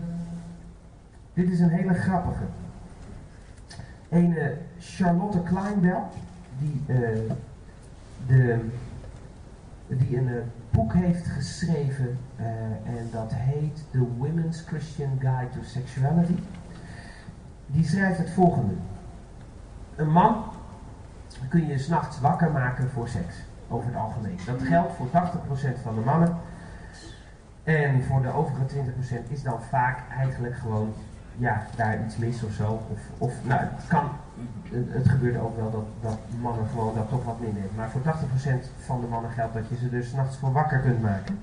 dit is een hele grappige. Een Charlotte Kleinbel, die, uh, de, die een uh, boek heeft geschreven uh, en dat heet The Women's Christian Guide to Sexuality. Die schrijft het volgende. Een man kun je s'nachts wakker maken voor seks, over het algemeen. Dat geldt voor 80% van de mannen. En voor de overige 20% is dan vaak eigenlijk gewoon, ja, daar iets mis of zo. Of, of nou, het kan het, gebeurt ook wel dat, dat mannen gewoon dat toch wat minder hebben. Maar voor 80% van de mannen geldt dat je ze dus nachts voor wakker kunt maken.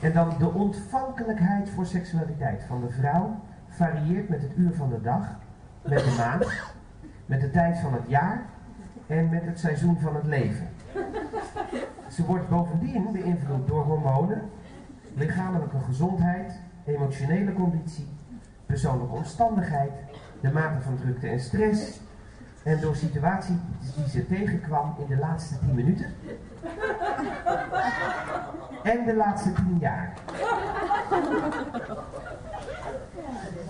En dan de ontvankelijkheid voor seksualiteit van de vrouw varieert met het uur van de dag, met de maand, met de tijd van het jaar en met het seizoen van het leven. Ze wordt bovendien beïnvloed door hormonen, lichamelijke gezondheid, emotionele conditie, persoonlijke omstandigheid, de mate van drukte en stress, en door situatie die ze tegenkwam in de laatste tien minuten. En de laatste tien jaar.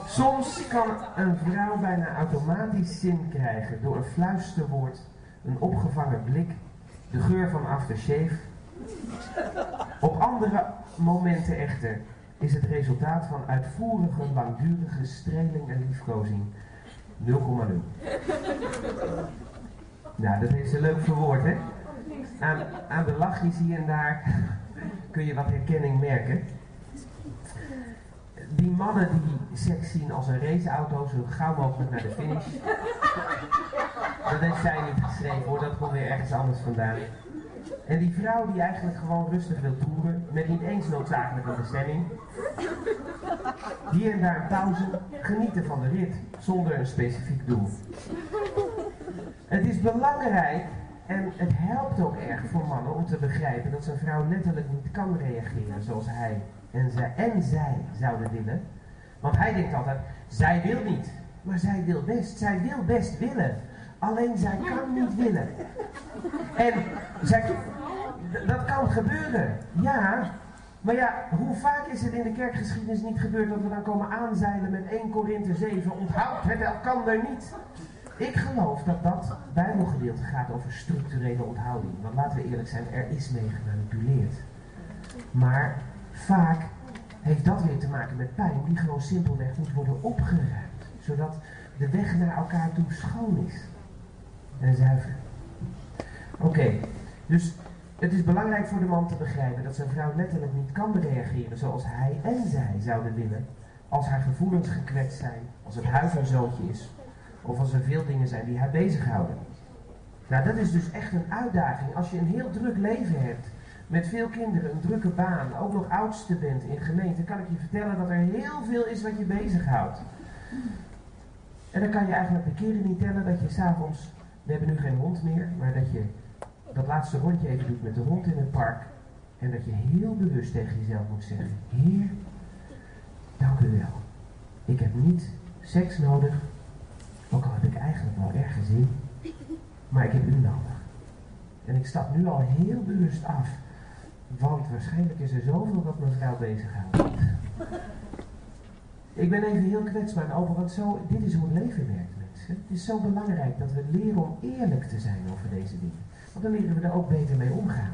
Soms kan een vrouw bijna automatisch zin krijgen door een fluisterwoord, een opgevangen blik, de geur van aftershave. Op andere momenten echter is het resultaat van uitvoerige, langdurige streling en liefkozing 0,0. Nou, dat is een leuk verwoord, hè? Aan, aan de lachjes hier en daar kun je wat herkenning merken. die mannen die seks zien als een raceauto, zo gauw mogelijk naar de finish. Dat heeft zij niet geschreven hoor, dat komt weer ergens anders vandaan. En die vrouw die eigenlijk gewoon rustig wil toeren, met niet eens noodzakelijke bestemming. Hier en daar een pauze, genieten van de rit, zonder een specifiek doel. Het is belangrijk en het helpt ook erg voor mannen om te begrijpen dat zijn vrouw letterlijk niet kan reageren zoals hij en zij, en zij zouden willen. Want hij denkt altijd, zij wil niet. Maar zij wil best, zij wil best willen. Alleen zij kan niet willen. En zij, dat kan gebeuren, ja. Maar ja, hoe vaak is het in de kerkgeschiedenis niet gebeurd dat we dan komen aanzeilen met 1 Korinthe 7, onthoud het elkander niet. Ik geloof dat dat bijbelgedeelte gaat over structurele onthouding. Want laten we eerlijk zijn, er is mee gemanipuleerd. Maar vaak heeft dat weer te maken met pijn die gewoon simpelweg moet worden opgeruimd. Zodat de weg naar elkaar toe schoon is. En zuiver. Oké, dus het is belangrijk voor de man te begrijpen dat zijn vrouw letterlijk niet kan reageren zoals hij en zij zouden willen. Als haar gevoelens gekwetst zijn, als het huis is, of als er veel dingen zijn die haar bezighouden. Nou, dat is dus echt een uitdaging. Als je een heel druk leven hebt, met veel kinderen, een drukke baan, ook nog oudste bent in gemeente, kan ik je vertellen dat er heel veel is wat je bezighoudt. En dan kan je eigenlijk de keren niet tellen dat je s'avonds, we hebben nu geen hond meer, maar dat je dat laatste rondje even doet met de hond in het park. En dat je heel bewust tegen jezelf moet zeggen, Heer, dank u wel. Ik heb niet seks nodig, ook al heb ik eigenlijk wel ergens in, maar ik heb u nodig. En ik stap nu al heel bewust af want waarschijnlijk is er zoveel wat mijn vrouw bezighoudt. Ik ben even heel kwetsbaar over, want zo, dit is hoe het leven werkt, mensen. Het is zo belangrijk dat we leren om eerlijk te zijn over deze dingen. Dan leren we er ook beter mee omgaan.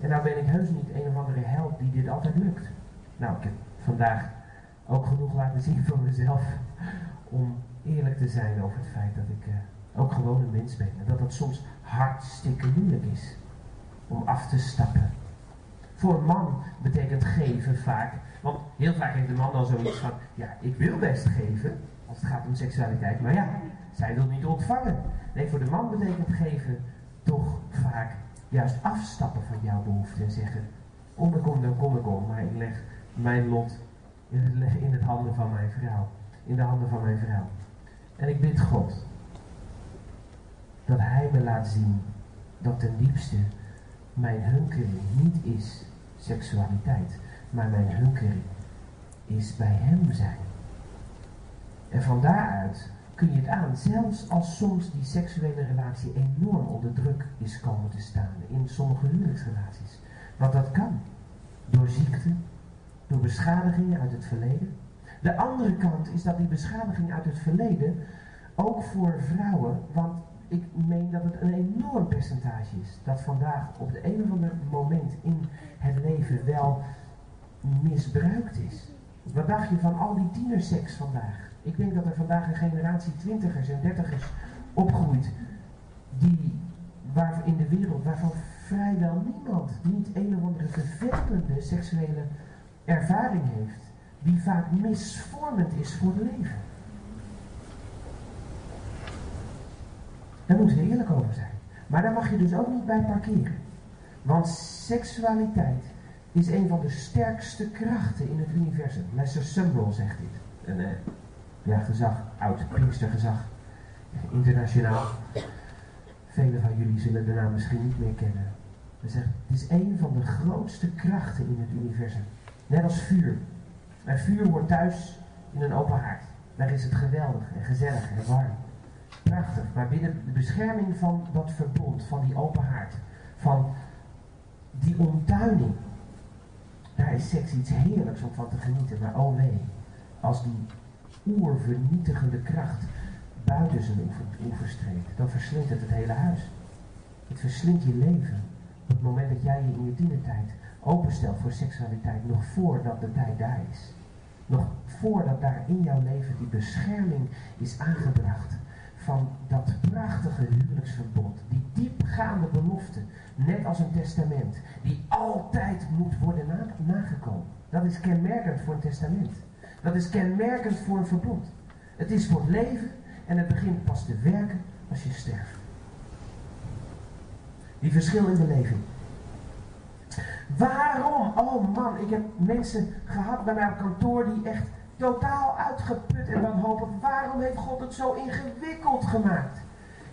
En nou ben ik heus niet een of andere held die dit altijd lukt. Nou, ik heb vandaag ook genoeg laten zien van mezelf om eerlijk te zijn over het feit dat ik uh, ook gewoon een mens ben. En dat dat soms hartstikke moeilijk is om af te stappen. Voor een man betekent geven vaak, want heel vaak heeft de man dan zoiets van, ja, ik wil best geven, als het gaat om seksualiteit, maar ja, zij wil niet ontvangen. Nee, voor de man betekent geven toch vaak juist afstappen van jouw behoefte en zeggen, om ik kom, dan kom ik om, maar ik leg mijn lot in het, in het handen van mijn vrouw, in de handen van mijn vrouw. En ik bid God dat Hij me laat zien dat ten diepste mijn hunkering niet is seksualiteit, maar mijn hunkering is bij Hem zijn. En van daaruit kun je het aan, zelfs als soms die seksuele relatie enorm onder druk is komen te staan in sommige huwelijksrelaties. Want dat kan. Door ziekte, door beschadigingen uit het verleden. De andere kant is dat die beschadiging uit het verleden ook voor vrouwen, want ik meen dat het een enorm percentage is dat vandaag op de een of andere moment in het leven wel misbruikt is. Wat dacht je van al die tienerseks vandaag? Ik denk dat er vandaag een generatie twintigers en dertigers opgroeit die waar in de wereld waarvan vrijwel niemand niet een of andere vervelende seksuele ervaring heeft, die vaak misvormend is voor het leven. Daar moeten we eerlijk over zijn. Maar daar mag je dus ook niet bij parkeren. Want seksualiteit is een van de sterkste krachten in het universum. Lester Sumrall zegt dit. Een uh, ja, gezag, oud Pinkstergezag, internationaal. Velen van jullie zullen de naam misschien niet meer kennen. Hij zegt, het is een van de grootste krachten in het universum. Net als vuur. En vuur wordt thuis in een open haard. Daar is het geweldig en gezellig en warm. Prachtig, maar binnen de bescherming van dat verbond, van die open haard, van die omtuining, daar is seks iets heerlijks om van te genieten. Maar oh wee, als die oervernietigende kracht buiten zijn oevers treedt, dan verslindt het het hele huis. Het verslindt je leven. Op het moment dat jij je in je tienertijd openstelt voor seksualiteit, nog voordat de tijd daar is. Nog voordat daar in jouw leven die bescherming is aangebracht van dat prachtige huwelijksverbod, die diepgaande belofte net als een testament, die altijd moet worden nagekomen. Dat is kenmerkend voor een testament. Dat is kenmerkend voor een verbond. Het is voor het leven en het begint pas te werken als je sterft. Die verschil in beleving. Waarom? Oh man, ik heb mensen gehad bij mij op kantoor die echt totaal uitgeput en dan hopen, waarom heeft God het zo ingewikkeld gemaakt?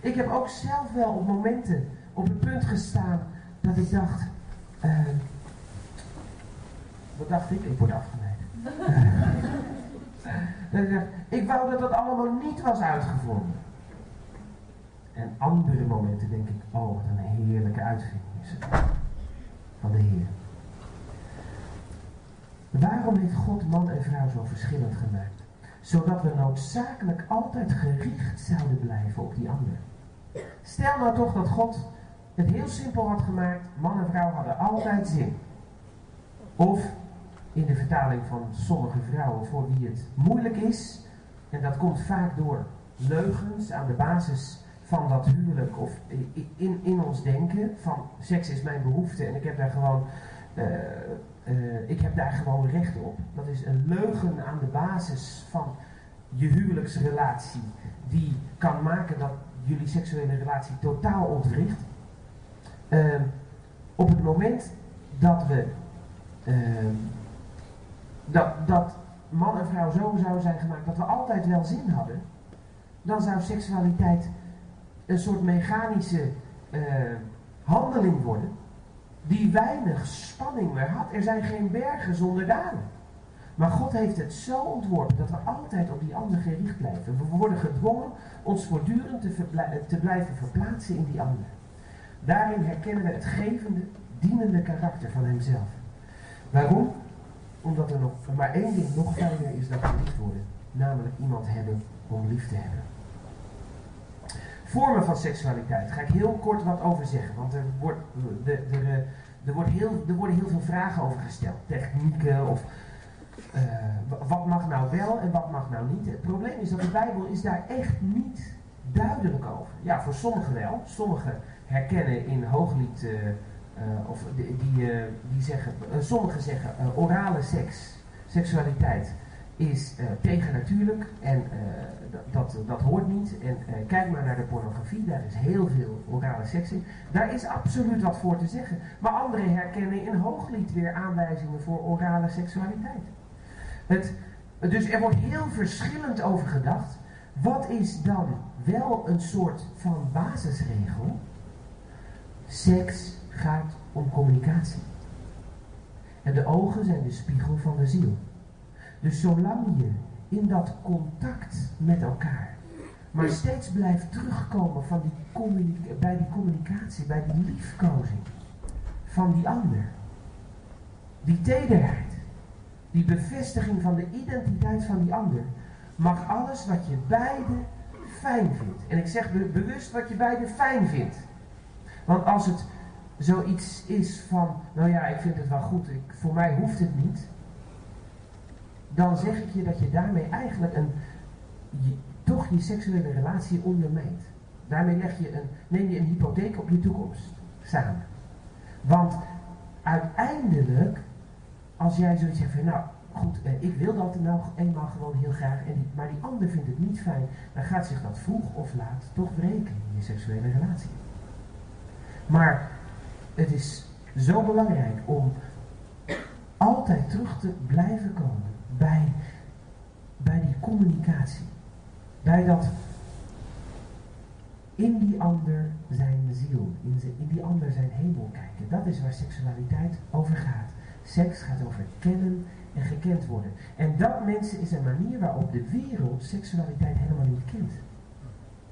Ik heb ook zelf wel op momenten op het punt gestaan dat ik dacht, uh, wat dacht ik? Ik word afgeleid. [laughs] ik wou dat dat allemaal niet was uitgevonden. En andere momenten denk ik, oh wat een heerlijke uitvinding is het. Van de Heer. Waarom heeft God man en vrouw zo verschillend gemaakt? Zodat we noodzakelijk altijd gericht zouden blijven op die ander. Stel nou toch dat God het heel simpel had gemaakt. Man en vrouw hadden altijd zin. Of in de vertaling van sommige vrouwen voor wie het moeilijk is. En dat komt vaak door leugens aan de basis van dat huwelijk of in, in ons denken. Van seks is mijn behoefte en ik heb daar gewoon, uh, uh, ik heb daar gewoon recht op. Dat is een leugen aan de basis van je huwelijksrelatie. Die kan maken dat jullie seksuele relatie totaal ontwricht. Uh, op het moment dat we ehm, dat, dat man en vrouw zo zouden zijn gemaakt dat we altijd wel zin hadden, dan zou seksualiteit een soort mechanische uh, handeling worden die weinig spanning meer had. Er zijn geen bergen zonder dalen. Maar God heeft het zo ontworpen dat we altijd op die ander gericht blijven. We worden gedwongen ons voortdurend te, te blijven verplaatsen in die ander. Daarin herkennen we het gevende, dienende karakter van hemzelf. Waarom? Omdat er nog maar één ding nog fijner is dan geliefd worden. Namelijk iemand hebben om lief te hebben. Vormen van seksualiteit. Ga ik heel kort wat over zeggen. Want er, wordt, er, wordt heel, er worden heel veel vragen over gesteld. Technieken of uh, wat mag nou wel en wat mag nou niet. Het probleem is dat de Bijbel is daar echt niet duidelijk over. Ja, voor sommigen wel. Sommigen herkennen in hooglied, uh, of die, die, die zeggen, sommigen zeggen orale seks, seksualiteit is tegennatuurlijk en dat, dat hoort niet. En kijk maar naar de pornografie, daar is heel veel orale seks in. Daar is absoluut wat voor te zeggen. Maar anderen herkennen in hooglied weer aanwijzingen voor orale seksualiteit. Het, dus er wordt heel verschillend over gedacht. Wat is dan wel een soort van basisregel? Seks gaat om communicatie. En de ogen zijn de spiegel van de ziel. Dus zolang je in dat contact met elkaar, maar steeds blijft terugkomen van die bij die communicatie, bij die liefkozing van die ander, die tederheid, die bevestiging van de identiteit van die ander, mag alles wat je beide fijn vindt. En ik zeg bewust wat je beide fijn vindt. Want als het zoiets is van, nou ja, ik vind het wel goed, ik, voor mij hoeft het niet. Dan zeg ik je dat je daarmee eigenlijk een, toch je seksuele relatie ondermijnt. Daarmee leg je een, neem je een hypotheek op je toekomst samen. Want uiteindelijk, als jij zoiets zegt van, nou goed, eh, ik wil dat nou eenmaal gewoon heel graag, en maar die ander vindt het niet fijn, dan gaat zich dat vroeg of laat toch breken in je seksuele relatie. Maar het is zo belangrijk om altijd terug te blijven komen bij, bij die communicatie. Bij dat in die ander zijn ziel, in, in die ander zijn hemel kijken. Dat is waar seksualiteit over gaat. Seks gaat over kennen en gekend worden. En dat mensen is een manier waarop de wereld seksualiteit helemaal niet kent.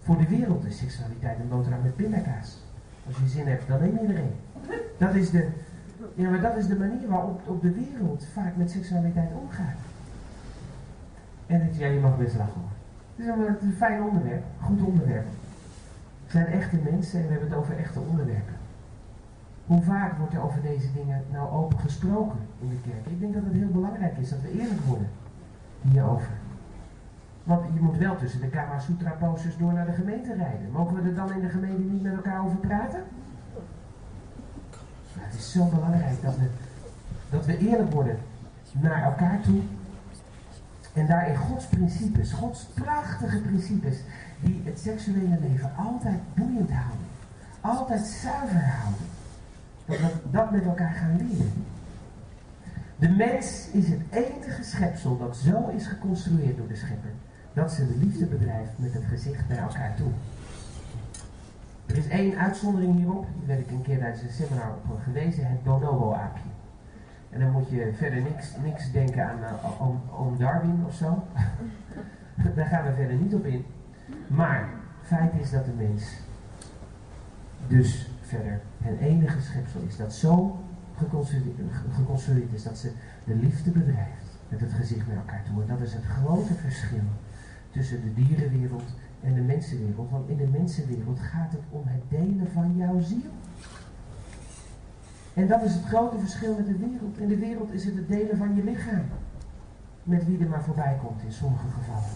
Voor de wereld is seksualiteit een boterham met pindakaas. Als je zin hebt, dan neem je er een. Dat is de, ja, maar dat is de manier waarop op de wereld vaak met seksualiteit omgaat. En het, ja, je mag best lachen hoor. Het is, een, een fijn onderwerp, goed onderwerp. Het zijn echte mensen en we hebben het over echte onderwerpen. Hoe vaak wordt er over deze dingen nou open gesproken in de kerk? Ik denk dat het heel belangrijk is dat we eerlijk worden hierover. Want je moet wel tussen de Kama Sutra posters door naar de gemeente rijden. Mogen we er dan in de gemeente niet met elkaar over praten? Het is zo belangrijk dat we, dat we eerlijk worden naar elkaar toe. En daarin Gods principes, Gods prachtige principes, die het seksuele leven altijd boeiend houden. Altijd zuiver houden. Dat we dat met elkaar gaan leren. De mens is het enige schepsel dat zo is geconstrueerd door de schepper. Dat ze de liefde bedrijft met het gezicht naar elkaar toe. Er is één uitzondering hierop, daar werd ik een keer tijdens een seminar op gewezen, het bonobo-aapje. En dan moet je verder niks, niks denken aan uh, oom, Darwin of zo. [laughs] Daar gaan we verder niet op in. Maar feit is dat de mens dus verder het enige schepsel is dat zo geconstrueerd is dat ze de liefde bedrijft met het gezicht naar elkaar toe. En dat is het grote verschil tussen de dierenwereld en de mensenwereld. Want in de mensenwereld gaat het om het delen van jouw ziel. En dat is het grote verschil met de wereld. In de wereld is het het delen van je lichaam. Met wie er maar voorbij komt in sommige gevallen.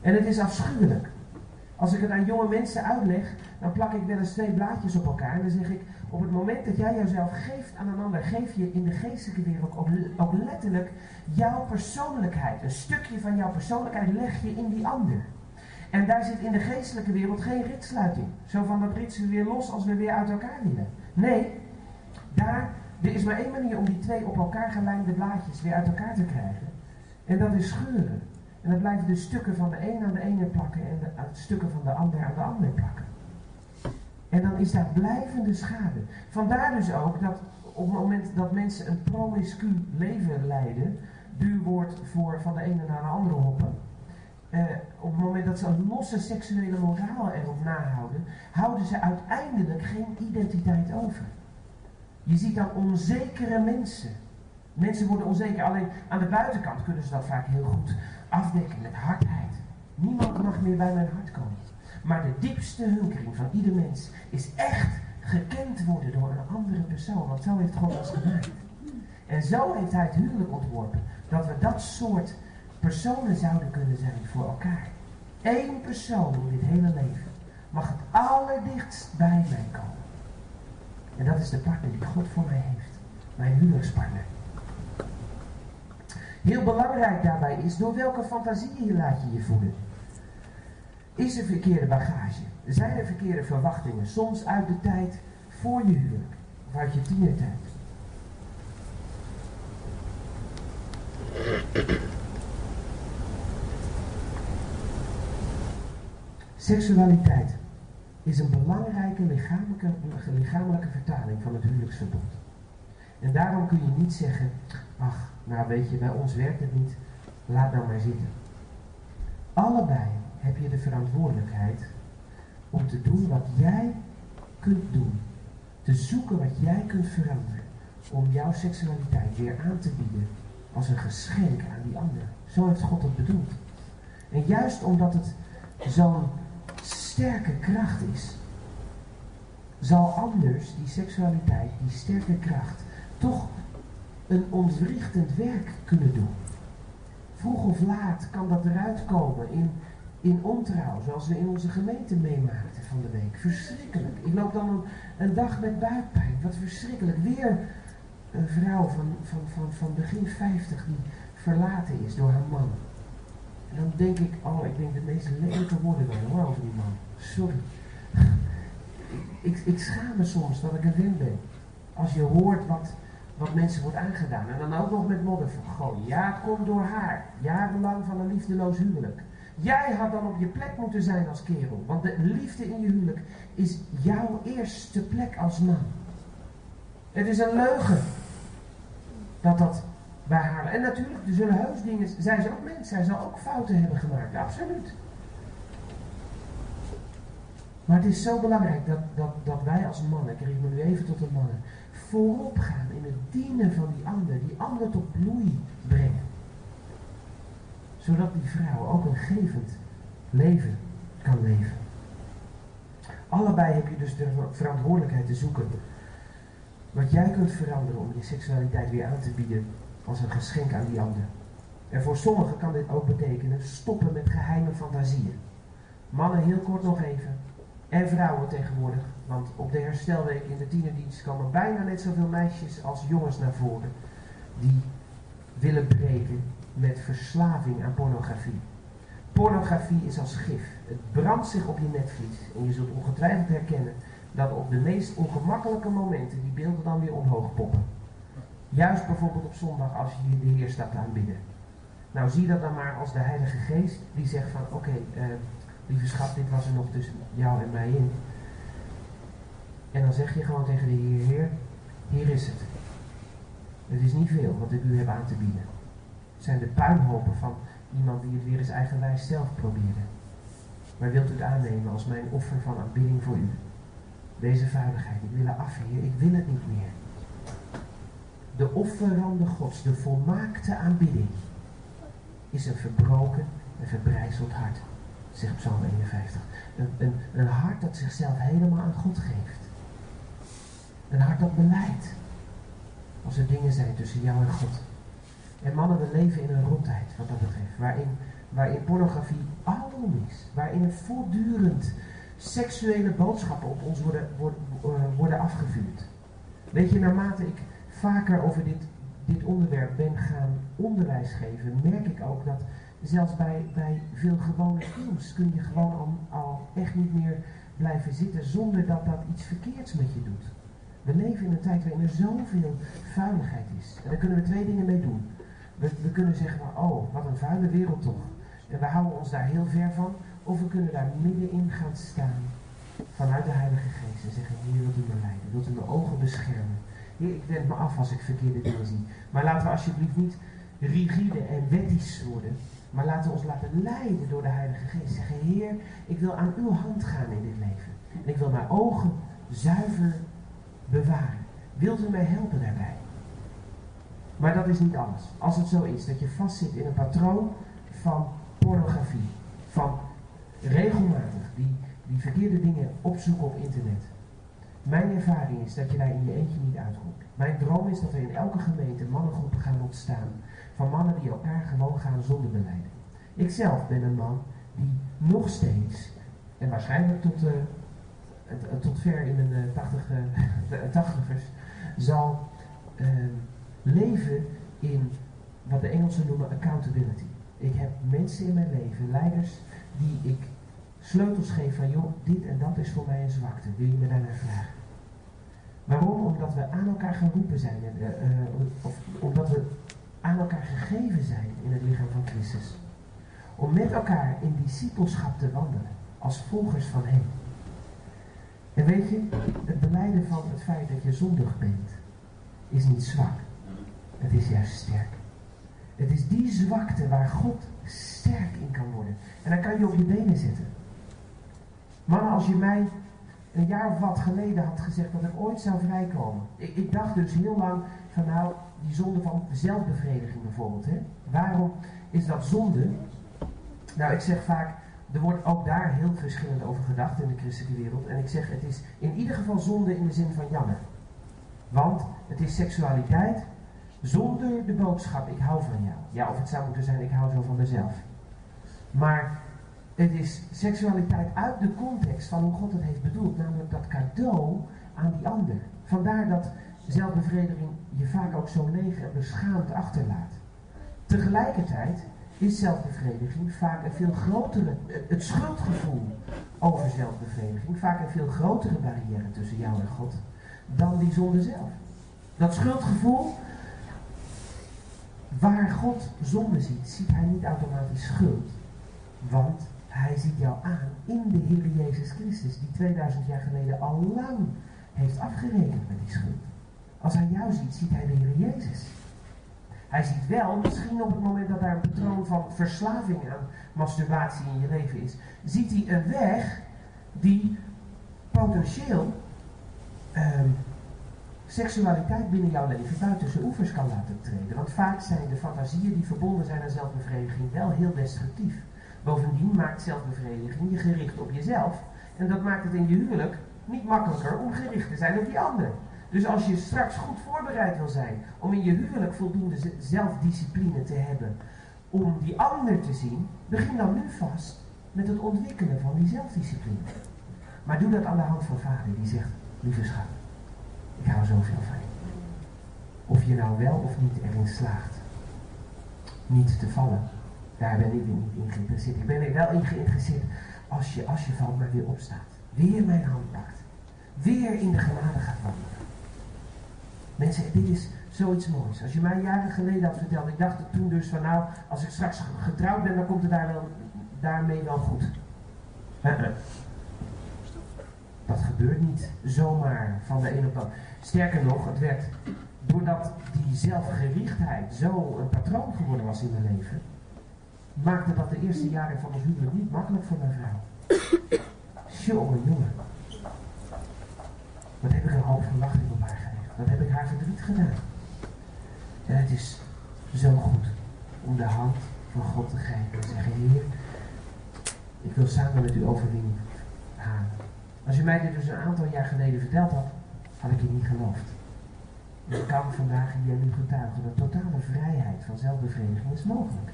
En het is afschuwelijk. Als ik het aan jonge mensen uitleg, dan plak ik wel eens twee blaadjes op elkaar. En dan zeg ik, op het moment dat jij jezelf geeft aan een ander, geef je in de geestelijke wereld ook, ook letterlijk jouw persoonlijkheid. Een stukje van jouw persoonlijkheid leg je in die ander. En daar zit in de geestelijke wereld geen ritsluiting. Zo van dat ritsen we weer los als we weer uit elkaar willen. Nee, daar, er is maar één manier om die twee op elkaar gelijmde blaadjes weer uit elkaar te krijgen. En dat is scheuren. En dan blijven de stukken van de een aan de ene plakken en de, stukken van de ander aan de ander plakken. En dan is daar blijvende schade. Vandaar dus ook dat op het moment dat mensen een promiscu leven leiden, duur wordt voor van de ene naar de andere hoppen. Eh, op het moment dat ze een losse seksuele moraal erop nahouden, houden ze uiteindelijk geen identiteit over. Je ziet dan onzekere mensen. Mensen worden onzeker, alleen aan de buitenkant kunnen ze dat vaak heel goed afdekken met hardheid. Niemand mag meer bij mijn hart komen. Maar de diepste hunkering van ieder mens is echt gekend worden door een andere persoon. Want zo heeft God ons gemaakt. En zo heeft hij het huwelijk ontworpen. Dat we dat soort personen zouden kunnen zijn voor elkaar. Eén persoon in dit hele leven mag het allerdichtst bij mij komen. En dat is de partner die God voor mij heeft. Mijn huwelijkspartner. Heel belangrijk daarbij is, door welke fantasieën laat je je voeden? Is er verkeerde bagage? Zijn er verkeerde verwachtingen? Soms uit de tijd voor je huwelijk. Of uit je tienertijd. Seksualiteit is een belangrijke lichamelijke, lichamelijke vertaling van het huwelijksverbond. En daarom kun je niet zeggen, ach, nou weet je, bij ons werkt het niet, laat nou maar zitten. Allebei heb je de verantwoordelijkheid om te doen wat jij kunt doen. Te zoeken wat jij kunt veranderen. Om jouw seksualiteit weer aan te bieden als een geschenk aan die ander. Zo heeft God het bedoeld. En juist omdat het zo'n sterke kracht is, zal anders die seksualiteit, die sterke kracht, toch een ontwrichtend werk kunnen doen. Vroeg of laat kan dat eruit komen in, in ontrouw, zoals we in onze gemeente meemaakten van de week. Verschrikkelijk. Ik loop dan een, een dag met buikpijn. Wat verschrikkelijk. Weer een vrouw van, van, van, van begin 50 die verlaten is door haar man. En dan denk ik, oh, ik denk de meest lelijke woorden wel hoor die man. Sorry. Ik, ik schaam me soms dat ik een win ben. Als je hoort wat, wat mensen wordt aangedaan. En dan ook nog met modder van gooien. Ja, het komt door haar. Jarenlang van een liefdeloos huwelijk. Jij had dan op je plek moeten zijn als kerel. Want de liefde in je huwelijk is jouw eerste plek als man. Het is een leugen. Dat dat En natuurlijk, er zullen heus dingen. Zij ook mens. Zij zal ook fouten hebben gemaakt. Absoluut. Maar het is zo belangrijk dat, dat, dat wij als mannen, ik richt me nu even tot de mannen, voorop gaan in het dienen van die ander, die ander tot bloei brengen. Zodat die vrouw ook een gevend leven kan leven. Allebei heb je dus de verantwoordelijkheid te zoeken. Wat jij kunt veranderen om je seksualiteit weer aan te bieden als een geschenk aan die ander. En voor sommigen kan dit ook betekenen stoppen met geheime fantasieën. Mannen, heel kort nog even. En vrouwen tegenwoordig, want op de herstelweek in de tienerdienst komen bijna net zoveel meisjes als jongens naar voren. Die willen breken met verslaving aan pornografie. Pornografie is als gif. Het brandt zich op je netvlies. En je zult ongetwijfeld herkennen dat op de meest ongemakkelijke momenten die beelden dan weer omhoog poppen. Juist bijvoorbeeld op zondag als je de Heer staat aanbidden. Nou zie dat dan maar als de Heilige Geest die zegt van oké, eh, lieve schat, dit was er nog tussen jou en mij in. En dan zeg je gewoon tegen de Heer, Heer, hier is het. Het is niet veel wat ik u heb aan te bieden. Het zijn de puinhopen van iemand die het weer eens eigenwijs zelf probeerde. Maar wilt u het aannemen als mijn offer van aanbidding voor u? Deze vuiligheid, ik wil er af, Heer, ik wil het niet meer. De offerande gods, de volmaakte aanbidding, is een verbroken en verbrijzeld hart, zegt Psalm 51. Een, een, hart dat zichzelf helemaal aan God geeft. Een hart dat beleidt. Als er dingen zijn tussen jou en God. En mannen, we leven in een rondheid wat dat betreft. Waarin, waarin pornografie alom is. Waarin er voortdurend seksuele boodschappen op ons worden, worden, eh, worden afgevuurd. Weet je, naarmate ik vaker over dit, dit onderwerp ben gaan onderwijs geven, merk ik ook dat zelfs bij, bij veel gewone films kun je gewoon al, echt niet meer blijven zitten zonder dat dat iets verkeerds met je doet. We leven in een tijd waarin er zoveel vuiligheid is. En daar kunnen we twee dingen mee doen. We, we kunnen zeggen oh, wat een vuile wereld toch. En we houden ons daar heel ver van. Of we kunnen daar middenin gaan staan vanuit de Heilige Geest en zeggen, Heer, wilt u me leiden? Wilt u mijn ogen beschermen? Ik wend me af als ik verkeerde dingen zie. Maar laten we alsjeblieft niet rigide en wettisch worden. Maar laten we ons laten leiden door de Heilige Geest. Zeggen, Heer, ik wil aan uw hand gaan in dit leven. En ik wil mijn ogen zuiver bewaren. Wilt u mij helpen daarbij? Maar dat is niet alles. Als het zo is dat je vastzit in een patroon van pornografie, van regelmatig die, die verkeerde dingen opzoeken op internet. Mijn ervaring is dat je daar in je eentje niet uitkomt. Mijn droom is dat er in elke gemeente mannengroepen gaan ontstaan. Van mannen die elkaar gewoon gaan zonder beleiden. Ik zelf ben een man die nog steeds, en waarschijnlijk tot, uh, tot ver in mijn uh, [laughs] tachtigers, zal uh, leven in wat de Engelsen noemen accountability. Ik heb mensen in mijn leven, leiders, die ik sleutels geef van joh, dit en dat is voor mij een zwakte. Wil je me daarnaar vragen? Waarom? Omdat we aan elkaar geroepen zijn. Uh, of omdat we aan elkaar gegeven zijn in het lichaam van Christus. Om met elkaar in discipelschap te wandelen. Als volgers van Hem. En weet je, het beleiden van het feit dat je zondig bent, is niet zwak. Het is juist sterk. Het is die zwakte waar God sterk in kan worden. En dan kan je op je benen zitten. Mannen, als je mij een jaar of wat geleden had gezegd dat ik ooit zou vrijkomen. Ik, ik dacht dus heel lang van nou, die zonde van zelfbevrediging bijvoorbeeld. Hè? Waarom is dat zonde? Nou, ik zeg vaak, er wordt ook daar heel verschillend over gedacht in de christelijke wereld. En ik zeg, het is in ieder geval zonde in de zin van jammer. Want het is seksualiteit zonder de boodschap, ik hou van jou. Ja, of het zou moeten zijn, ik hou zo van mezelf. Maar het is seksualiteit uit de context van hoe God het heeft bedoeld. Namelijk dat cadeau aan die ander. Vandaar dat zelfbevrediging je vaak ook zo leeg en beschaamd achterlaat. Tegelijkertijd is zelfbevrediging vaak een veel grotere, het schuldgevoel over zelfbevrediging, vaak een veel grotere barrière tussen jou en God dan die zonde zelf. Dat schuldgevoel, waar God zonde ziet, ziet hij niet automatisch schuld. Want hij ziet jou aan in de Heer Jezus Christus, die 2000 jaar geleden al lang heeft afgerekend met die schuld. Als hij jou ziet, ziet hij de Heer Jezus. Hij ziet wel, misschien op het moment dat daar een patroon van verslaving aan masturbatie in je leven is, ziet hij een weg die potentieel um, seksualiteit binnen jouw leven buiten zijn oevers kan laten treden. Want vaak zijn de fantasieën die verbonden zijn aan zelfbevrediging wel heel destructief. Bovendien maakt zelfbevrediging je gericht op jezelf. En dat maakt het in je huwelijk niet makkelijker om gericht te zijn op die ander. Dus als je straks goed voorbereid wil zijn om in je huwelijk voldoende zelfdiscipline te hebben om die ander te zien, begin dan nu vast met het ontwikkelen van die zelfdiscipline. Maar doe dat aan de hand van vader die zegt, lieve schat, ik hou zoveel van je. Of je nou wel of niet erin slaagt niet te vallen. Daar ben ik niet in geïnteresseerd. Ik ben er wel in geïnteresseerd als je, als je valt, maar weer opstaat. Weer mijn hand pakt. Weer in de genade gaat wandelen. Mensen, dit is zoiets moois. Als je mij jaren geleden had verteld, ik dacht toen dus van nou, als ik straks getrouwd ben, dan komt het daar wel, daarmee wel goed. Dat gebeurt niet zomaar van de ene op de andere. Sterker nog, het werd doordat die zelfgerichtheid zo een patroon geworden was in mijn leven, maakte dat de eerste jaren van ons huwelijk niet makkelijk voor mijn vrouw. Jongen, jongen. Wat heb ik een hoop verwachting op haar gelegd. Wat heb ik haar verdriet gedaan. En het is zo goed om de hand van God te geven en zeggen, Heer, ik wil samen met u overwinning halen. Als u mij dit dus een aantal jaar geleden verteld had, had ik je niet geloofd. Ik kan vandaag hier nu getuigen dat totale vrijheid van zelfbevrediging is mogelijk.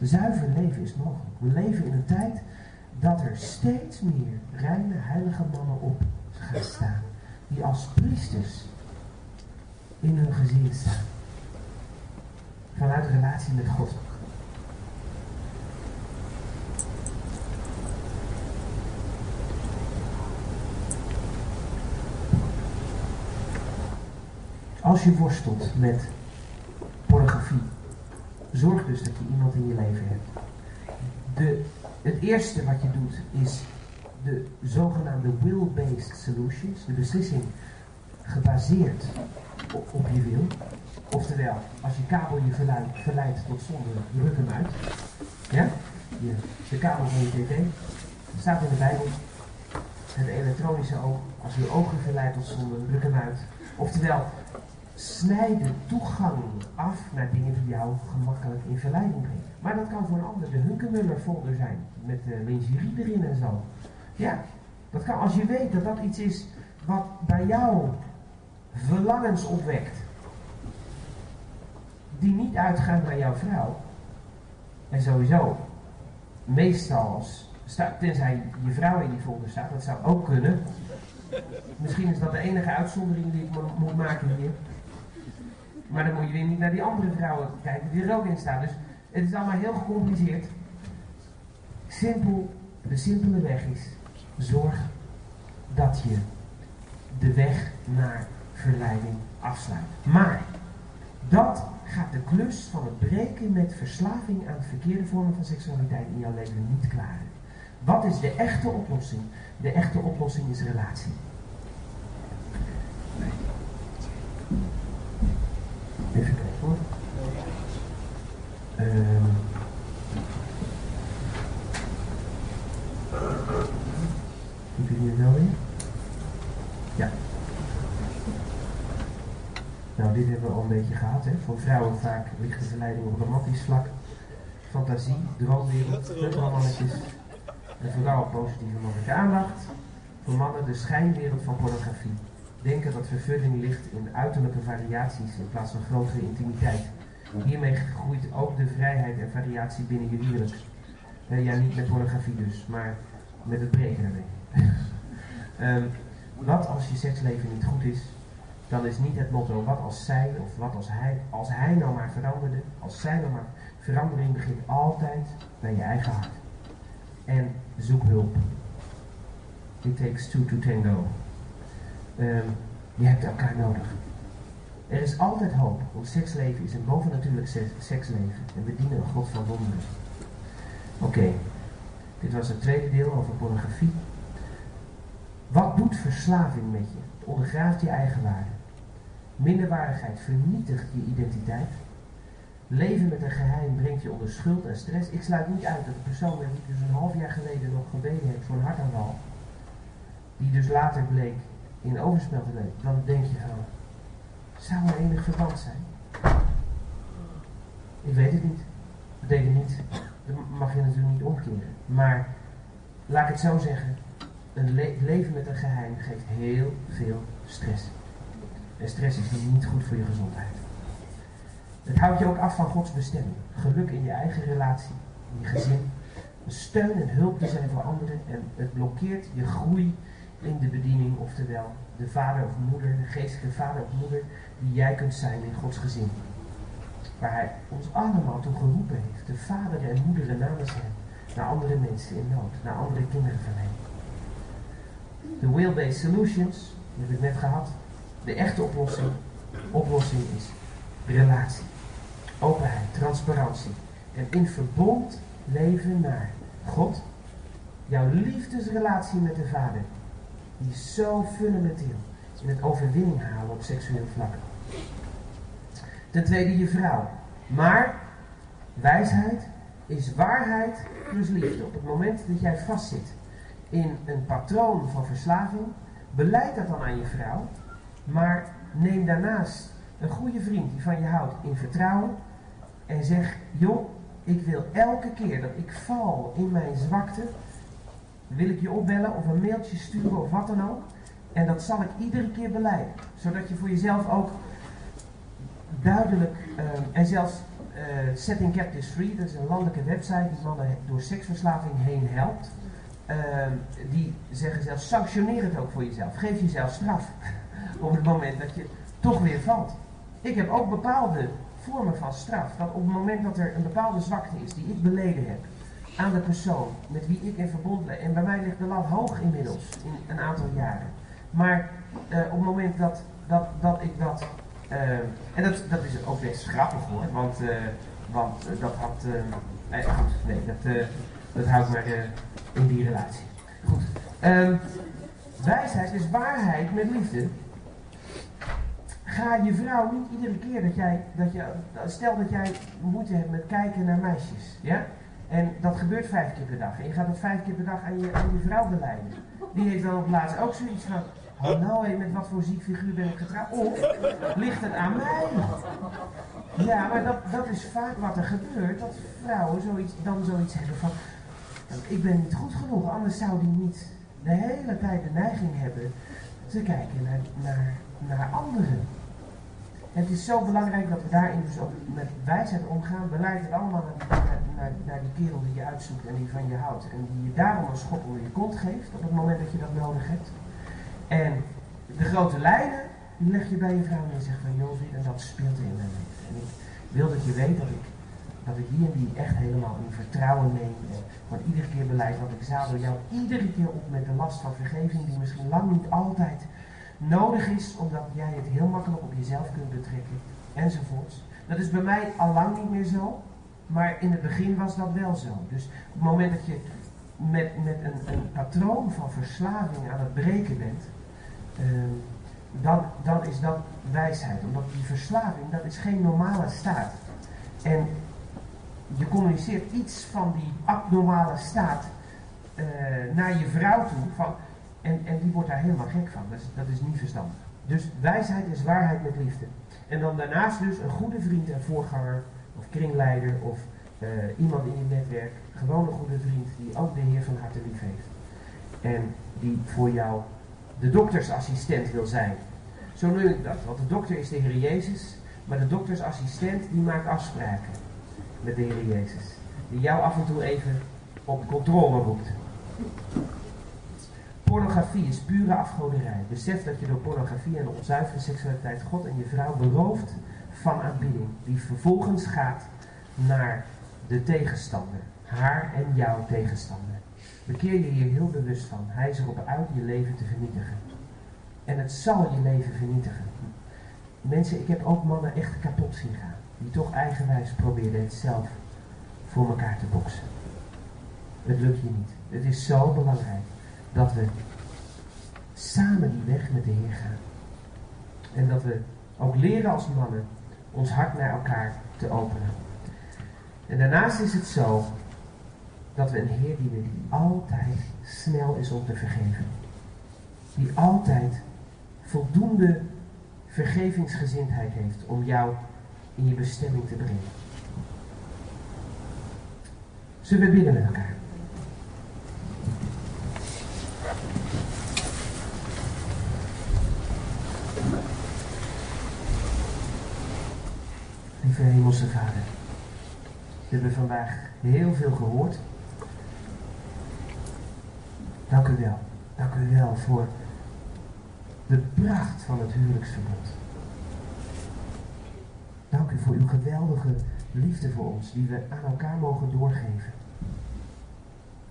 Zuiver leven is mogelijk. We leven in een tijd dat er steeds meer reine, heilige mannen op gaan staan. Die als priesters in hun gezin staan. Vanuit relatie met God. Als je worstelt met zorg dus dat je iemand in je leven hebt. De, het eerste wat je doet is de zogenaamde will-based solutions, de beslissing gebaseerd op, op, je wil. Oftewel, als je kabel je verleidt, tot zonde, ruk hem uit. Ja? Je, de kabel van je tv staat in de Bijbel. Het elektronische oog, als je ogen verleidt tot zonde, ruk hem uit. Oftewel, snij de toegang af naar dingen die jou gemakkelijk in verleiding brengen. Maar dat kan voor een ander de Hunkemuller folder zijn, met de lingerie erin en zo. Ja, dat kan als je weet dat dat iets is wat bij jou verlangens opwekt. Die niet uitgaan bij jouw vrouw. En sowieso, meestal, tenzij je vrouw in die folder staat, dat zou ook kunnen. Misschien is dat de enige uitzondering die ik moet maken hier. Maar dan moet je weer niet naar die andere vrouwen kijken die er ook in staan. Dus het is allemaal heel gecompliceerd. Simpel, de simpele weg is, zorg dat je de weg naar verleiding afsluit. Maar dat gaat de klus van het breken met verslaving aan verkeerde vormen van seksualiteit in jouw leven niet klaren. Wat is de echte oplossing? De echte oplossing is relatie. Even kijken hoor. Uh, Moet je hier wel in? Ja. Nou, dit hebben we al een beetje gehad. Hè. Voor vrouwen vaak ligt de verleiding op romantisch vlak. Fantasie, droomwereld, met mannetjes. En vooral positieve mannelijke aandacht. Voor mannen de schijnwereld van pornografie denken dat vervulling ligt in uiterlijke variaties in plaats van grotere intimiteit. Hiermee groeit ook de vrijheid en variatie binnen je huwelijk. Uh, ja, niet met pornografie dus, maar met het breken ermee. um, [laughs] wat als je seksleven niet goed is, dan is niet het motto wat als zij of wat als hij, als hij nou maar veranderde, als zij nou maar. Verandering begint altijd bij je eigen hart. En zoek hulp. It takes two to tango. Um, je hebt elkaar nodig. Er is altijd hoop, want seksleven is een bovennatuurlijk seksleven en we dienen een God van wonderen. Oké, dit was het tweede deel over pornografie. Wat doet verslaving met je? Het ondergraaft je eigen waarde. Minderwaardigheid vernietigt je identiteit. Leven met een geheim brengt je onder schuld en stress. Ik sluit niet uit dat de persoon wie dus een half jaar geleden nog gebeden heeft voor een hartaanval, die dus later bleek in overspel te leven, dan denk je van, zou er enig verband zijn? Ik weet het niet. Dat betekent niet, dat mag je natuurlijk niet omkeren. Maar laat ik het zo zeggen, een leven met een geheim geeft heel veel stress. En stress is niet goed voor je gezondheid. Het houdt je ook af van Gods bestemming. Geluk in je eigen relatie, in je gezin, steun en hulp te zijn voor anderen en het blokkeert je groei in de bediening, oftewel de vader of moeder, de geestelijke vader of moeder die jij kunt zijn in Gods gezin. Waar Hij ons allemaal toe geroepen heeft, de vader en moederen namens Hem, naar andere mensen in nood, naar andere kinderen van Hem. De will-based solutions, die heb ik net gehad, de echte oplossing, oplossing is relatie, openheid, transparantie en in verbond leven naar God. Jouw liefdesrelatie met de Vader, die is zo fundamenteel in het overwinning halen op seksueel vlak. Ten tweede je vrouw. Maar wijsheid is waarheid plus liefde. Op het moment dat jij vastzit in een patroon van verslaving, beleid dat dan aan je vrouw. Maar neem daarnaast een goede vriend die van je houdt in vertrouwen en zeg: joh, ik wil elke keer dat ik val in mijn zwakte, wil ik je opbellen of een mailtje sturen of wat dan ook. En dat zal ik iedere keer beleiden. Zodat je voor jezelf ook duidelijk, ehm, en zelfs uh, Setting Captives Free, dat is een landelijke website die mannen door seksverslaving heen helpt. Ehm, die zeggen zelfs, sanctioneer het ook voor jezelf. Geef jezelf straf [laughs] op het moment dat je toch weer valt. Ik heb ook bepaalde vormen van straf. Dat op het moment dat er een bepaalde zwakte is die ik beleden heb aan de persoon met wie ik in verbond ben. En bij mij ligt de lat hoog inmiddels, in een aantal jaren. Maar uh, op het moment dat, dat, dat ik dat. Uh, en dat, dat is ook best grappig hoor, want, uh, want dat had. nee, nee, dat, dat houdt maar in die relatie. Goed. Um, wijsheid is waarheid met liefde. Ga je vrouw niet iedere keer dat jij, dat je, stel dat jij moeite hebt met kijken naar meisjes, ja? En dat gebeurt vijf keer per dag. En je gaat dat vijf keer per dag aan je, aan je vrouw beleiden. Die heeft dan op laatst ook zoiets van, nou, met wat voor ziek figuur ben ik getrouwd? Of, ligt het aan mij? Ja, maar dat, dat is vaak wat er gebeurt, dat vrouwen zoiets, dan zoiets hebben van, ik ben niet goed genoeg, anders zou die niet de hele tijd de neiging hebben te kijken naar, naar, naar anderen. Het is zo belangrijk dat we daarin dus ook met wijsheid omgaan. Beleid het allemaal naar, naar, naar, die kerel die je uitzoekt en die van je houdt. En die je daarom een schop onder je kont geeft op het moment dat je dat nodig hebt. En de grote lijnen, die leg je bij je vrouw en zegt van joh, en dat speelt in mijn leven. En ik wil dat je weet dat ik, dat ik die en die echt helemaal in vertrouwen neem. Gewoon iedere keer beleid, want ik zadel jou iedere keer op met de last van vergeving die misschien lang niet altijd nodig is, omdat jij het heel makkelijk op jezelf kunt betrekken, enzovoorts. Dat is bij mij al lang niet meer zo, maar in het begin was dat wel zo. Dus op het moment dat je met, met een, een patroon van verslaving aan het breken bent, ehm, dan, dan is dat wijsheid. Omdat die verslaving, dat is geen normale staat. En je communiceert iets van die abnormale staat uh, naar je vrouw toe. Van, en, en die wordt daar helemaal gek van. Dat is, dat is niet verstandig. Dus wijsheid is waarheid met liefde. En dan daarnaast dus een goede vriend en voorganger, of kringleider, of uh, iemand in je netwerk. Gewoon een goede vriend die ook de Heer van harte lief heeft. En die voor jou de doktersassistent wil zijn. Zo noem ik dat. Want de dokter is de Heer Jezus. Maar de doktersassistent die maakt afspraken met de Heer Jezus. Die jou af en toe even op controle roept. Pornografie is pure afgoderij. Besef dat je door pornografie en onzuivere seksualiteit God en je vrouw berooft van aanbidding. Die vervolgens gaat naar de tegenstander. Haar en jouw tegenstander. Bekeer je hier heel bewust van. Hij is erop uit je leven te vernietigen. En het zal je leven vernietigen. Mensen, ik heb ook mannen echt kapot zien gaan. Die toch eigenwijs probeerden het zelf voor elkaar te boksen. Het lukt je niet. Het is zo belangrijk dat we samen die weg met de Heer gaan. En dat we ook leren als mannen ons hart naar elkaar te openen. En daarnaast is het zo dat we een Heer dienen die altijd snel is om te vergeven. Die altijd voldoende vergevingsgezindheid heeft om jou in je bestemming te brengen. Zullen we bidden met elkaar? Lieve Hemelse Vader, we hebben vandaag heel veel gehoord Dank u wel. Dank u wel voor de pracht van het huwelijksverbond. Dank u voor uw geweldige liefde voor ons, die we aan elkaar mogen doorgeven.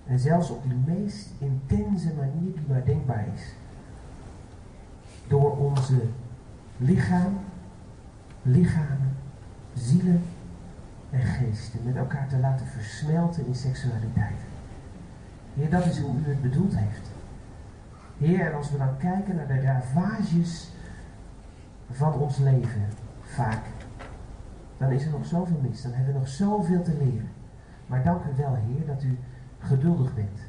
En zelfs op die meest intense manier die maar denkbaar is. Door onze lichaam, lichamen, zielen en geesten met elkaar te laten versmelten in seksualiteit. Heer, dat is hoe u het bedoeld heeft. Heer, en als we dan kijken naar de ravages van ons leven, vaak, dan is er nog zoveel mis. Dan hebben we nog zoveel te leren. Maar dank u wel, Heer, dat u geduldig bent.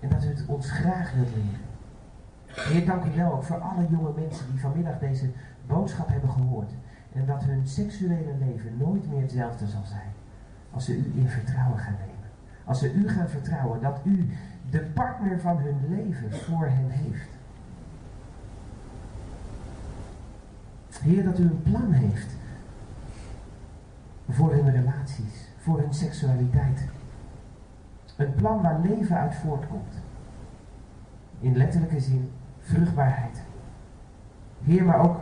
En dat u het ons graag wilt leren. Heer, dank u wel ook voor alle jonge mensen die vanmiddag deze boodschap hebben gehoord. En dat hun seksuele leven nooit meer hetzelfde zal zijn. Als ze u in vertrouwen gaan nemen. Als ze u gaan vertrouwen dat u de partner van hun leven voor hen heeft. Heer, dat u een plan heeft voor hun relaties, voor hun seksualiteit. Een plan waar leven uit voortkomt. In letterlijke zin vruchtbaarheid. Heer, maar ook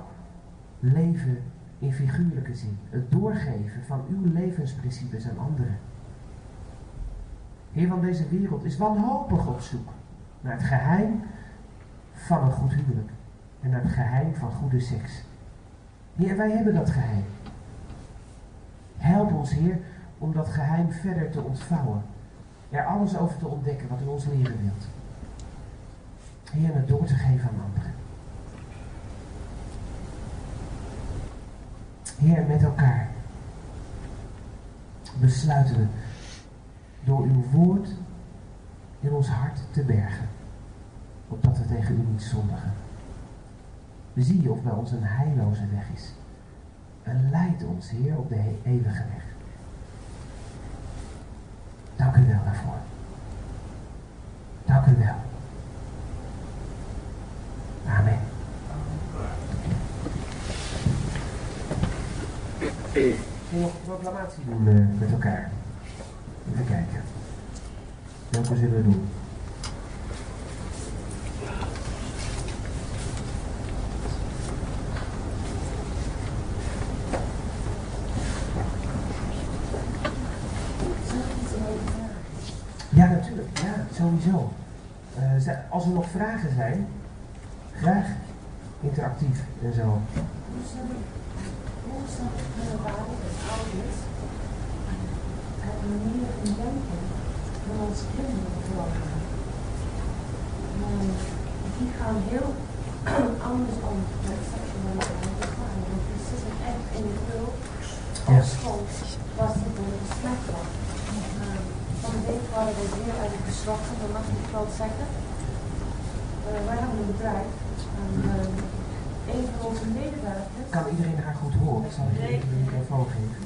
leven in figuurlijke zin. Het doorgeven van uw levensprincipes aan anderen. Heer, van deze wereld is wanhopig op zoek naar het geheim van een goed huwelijk. En naar het geheim van goede seks. Heer, wij hebben dat geheim. Help ons, Heer, om dat geheim verder te ontvouwen. Er alles over te ontdekken wat u ons leren wilt. Heer, het door te geven aan anderen. Heer, met elkaar besluiten we door uw woord in ons hart te bergen, opdat we tegen u niet zondigen. Zie je of bij ons een heilloze weg is. En leid ons, Heer, op de eeuwige weg. Dank u wel daarvoor. Dank u wel. Amen. We nog een proclamatie doen uh, met elkaar. Even kijken. Welke zullen we doen? Ja, natuurlijk. Ja, sowieso. Uh, als er nog vragen zijn, graag interactief en zo. Zou het ouders het manier van denken van onze kinderen die gaan heel anders om met die zitten echt in de hulp. Op school was het een besmet van de waren we erg geschrokken, dat mag ik wel zeggen. Uh, wij hebben een bedrijf en uh, een van onze medewerkers... Kan iedereen haar goed horen? Ik zal even de microfoon geven.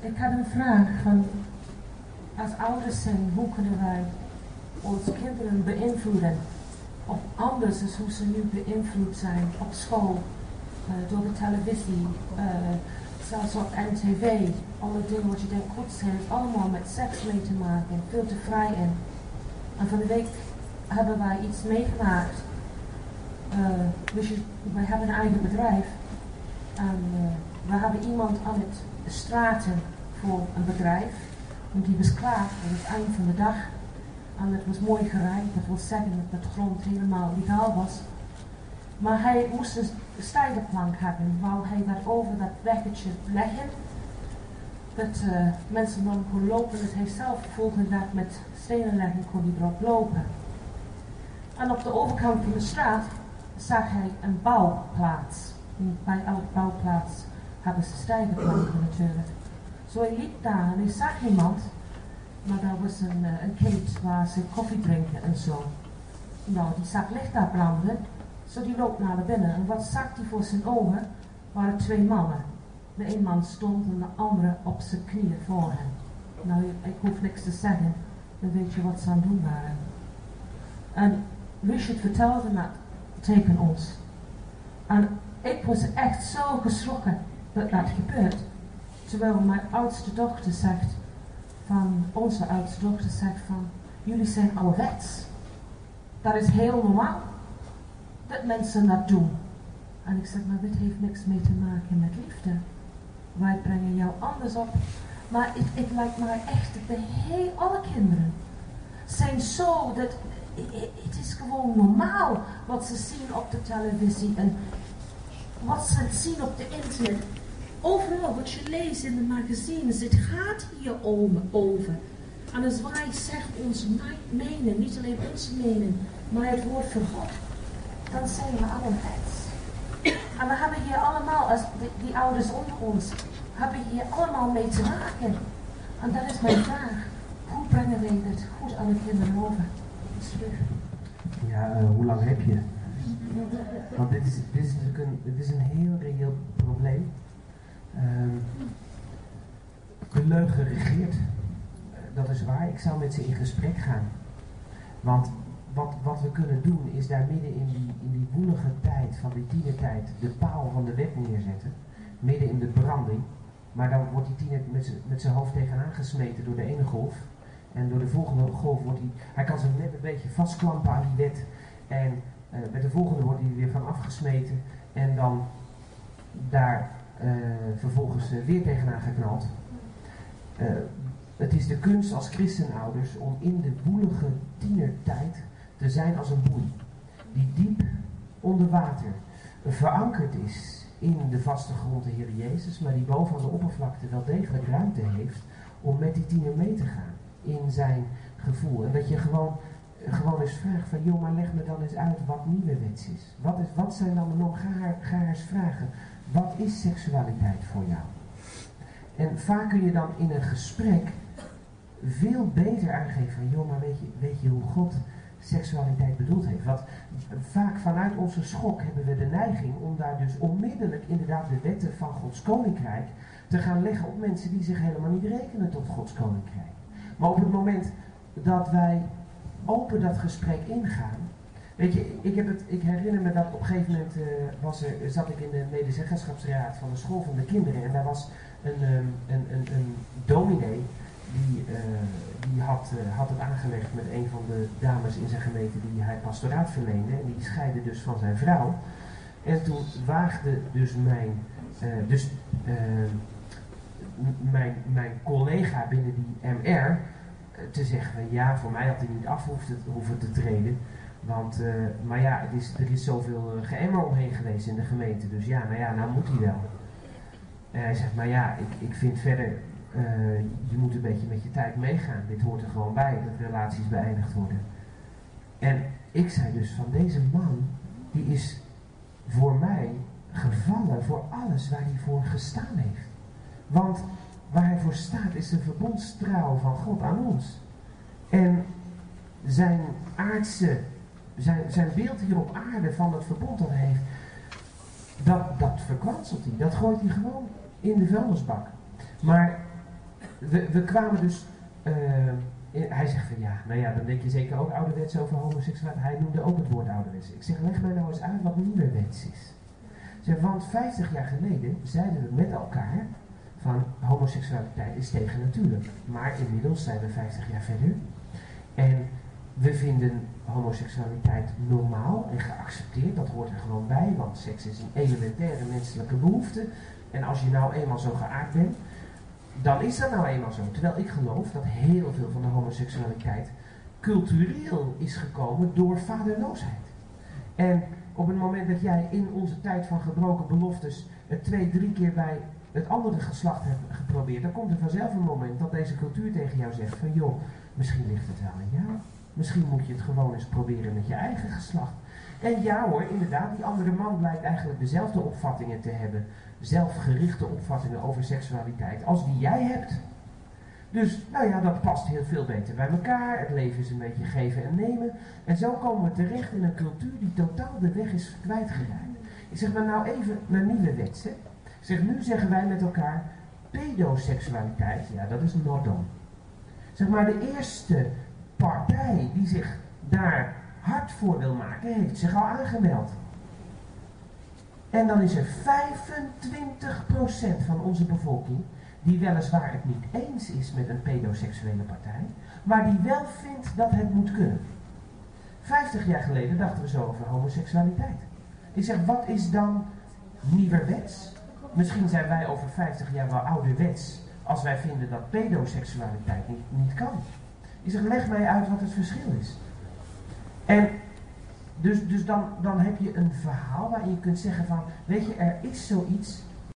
Ik had een vraag van, als ouders zijn, hoe kunnen wij onze kinderen beïnvloeden? Of anders is hoe ze nu beïnvloed zijn op school, uh, door de televisie, uh, zelfs op NTV. Alle dingen wat je denkt goed zijn, heeft allemaal met seks mee te maken, veel te vrij in. En van de week hebben wij iets meegemaakt. Uh, dus wij hebben een eigen bedrijf. En we hebben iemand aan het straten voor een bedrijf. En die was klaar aan het eind van de dag. En het was mooi gerijd, dat wil zeggen dat de grond helemaal legaal was. Maar hij moest een stijgerplank hebben, wou hij dat over dat weggetje leggen. Dat uh, mensen dan kon lopen, dat hij zelf volgende dag met stenen leggen kon hij erop lopen. En op de overkant van de straat zag hij een bouwplaats. bij elke bouwplaats hebben ze stijgerplanken natuurlijk. Zo hij liep daar en hij zag iemand, maar daar was een, uh, een waar ze koffie drinken en zo. Nou, die zag licht daar branden. Zo die loopt naar binnen en wat zag hij voor zijn ogen? Waren twee mannen. De een man stond en de andere op zijn knieën voor hem. Nou, ik hoef niks te zeggen, dan weet je wat ze aan het doen waren. En Richard vertelde dat tegen ons. En ik was echt zo geschrokken dat dat gebeurt. Terwijl mijn oudste dochter zegt, van onze oudste dochter zegt van, jullie zijn ouderwets. Dat is heel normaal. Dat mensen dat doen. En ik zeg, maar dit heeft niks mee te maken met liefde. Wij brengen jou anders op. Maar het, het lijkt mij echt dat de heel, alle kinderen zijn zo dat het is gewoon normaal wat ze zien op de televisie en wat ze zien op de internet. Overal wat je leest in de magazines, het gaat hier over. En als wij zeggen onze mening, niet alleen onze mening, maar het woord van God, dan zijn we allemaal En we hebben hier allemaal, als die, ouders onder ons, hebben hier allemaal mee te maken. En dat is mijn vraag. Hoe brengen wij dit goed aan de kinderen over? Ja, uh, hoe lang heb je? [laughs] Want dit is, dit is natuurlijk een, dit is een heel reëel probleem. Um, de leugen regeert. Uh, dat is waar. Ik zou met ze in gesprek gaan. Want wat, wat we kunnen doen is daar midden in die, in die woelige tijd van die tienertijd de paal van de wet neerzetten. Midden in de branding. Maar dan wordt die tiener met zijn hoofd tegenaan gesmeten door de ene golf. En door de volgende golf wordt hij, hij kan zich net een beetje vastklampen aan die wet. En uh, met de volgende wordt hij weer van afgesmeten. En dan daar uh, vervolgens uh, weer tegenaan geknald. het is de kunst als christenouders om in de woelige tienertijd te zijn als een boei. Die diep onder water verankerd is in de vaste grond de Heer Jezus, maar die boven aan de oppervlakte wel degelijk ruimte heeft om met die tiener mee te gaan in zijn gevoel. En dat je gewoon, gewoon eens vraagt van, joh, maar leg me dan eens uit wat nieuwe wets is. Wat, is, wat zijn dan normen? Ga haar, ga eens vragen, wat is seksualiteit voor jou? En vaak kun je dan in een gesprek veel beter aangeven van, joh, maar weet je, weet je hoe God seksualiteit bedoeld heeft. Want vaak vanuit onze schok hebben we de neiging om daar dus onmiddellijk inderdaad de wetten van Gods koninkrijk te gaan leggen op mensen die zich helemaal niet rekenen tot Gods koninkrijk. Maar op het moment dat wij open dat gesprek ingaan. Weet je, ik, heb het, ik herinner me dat op een gegeven moment uh, was er, zat ik in de medezeggenschapsraad van de school van de kinderen. En daar was een, um, een, een, een dominee die, uh, die had, uh, had het aangelegd met een van de dames in zijn gemeente die hij pastoraat verleende. En die scheidde dus van zijn vrouw. En toen waagde dus mijn, dus ehm, mijn, mijn collega binnen die MR eh, te zeggen ja, voor mij had hij niet af hoeven hoeven te treden. Want, maar ja, het is, er is zoveel geëmmer omheen geweest in de gemeente. Dus ja, nou ja, nou moet hij wel. En hij zegt, maar ja, ik, ik vind verder, uh, je moet een beetje met je tijd meegaan. Dit hoort er gewoon bij, dat relaties beëindigd worden. En ik zei dus van deze man, die is voor mij gevallen voor alles waar hij voor gestaan heeft. Want waar hij voor staat is de verbondstrouw van God aan ons. En zijn aardse, zijn, zijn beeld hier op aarde van het verbond dat hij heeft, dat, dat verkwanselt hij. Dat gooit hij gewoon in de vuilnisbak. Maar we, kwamen dus, uh, hij zegt van ja, nou ja, dan denk je zeker ook ouderwets over homoseksualiteit. Hij noemde ook het woord ouderwets. Ik zeg, leg mij nou eens uit wat nieuwerwets is. Zeg, want 50 jaar geleden zeiden we met elkaar, van homoseksualiteit is tegen natuurlijk. Maar inmiddels zijn we 50 jaar verder. En we vinden homoseksualiteit normaal en geaccepteerd. Dat hoort er gewoon bij, want seks is een elementaire menselijke behoefte. En als je nou eenmaal zo geaard bent, dan is dat nou eenmaal zo. Terwijl ik geloof dat heel veel van de homoseksualiteit cultureel is gekomen door vaderloosheid. En op het moment dat jij in onze tijd van gebroken beloftes het twee, drie keer bij het andere geslacht hebt geprobeerd, dan komt er vanzelf een moment dat deze cultuur tegen jou zegt van joh, misschien ligt het wel aan jou. Misschien moet je het gewoon eens proberen met je eigen geslacht. En ja hoor, inderdaad, die andere man blijkt eigenlijk dezelfde opvattingen te hebben. Zelfgerichte opvattingen over seksualiteit als die jij hebt. Dus, nou ja, dat past heel veel beter bij elkaar. Het leven is een beetje geven en nemen. En zo komen we terecht in een cultuur die totaal de weg is kwijtgeraakt. Ik zeg maar nou even naar nieuwe wetsen. Zeg, nu zeggen wij met elkaar, pedoseksualiteit, ja, dat is Nordon. Zeg maar, de eerste partij die zich daar hard voor wil maken, heeft zich al aangemeld. En dan is er 25% van onze bevolking die weliswaar het niet eens is met een pedoseksuele partij, maar die wel vindt dat het moet kunnen. Vijftig jaar geleden dachten we zo over homoseksualiteit. Ik zeg, wat is dan nieuwerwets? Misschien zijn wij over 50 jaar wel ouderwets als wij vinden dat pedoseksualiteit niet, niet kan. Ik zeg, leg mij uit wat het verschil is. En dus, dus dan, dan heb je een verhaal waarin je kunt zeggen van, weet je, er is zoiets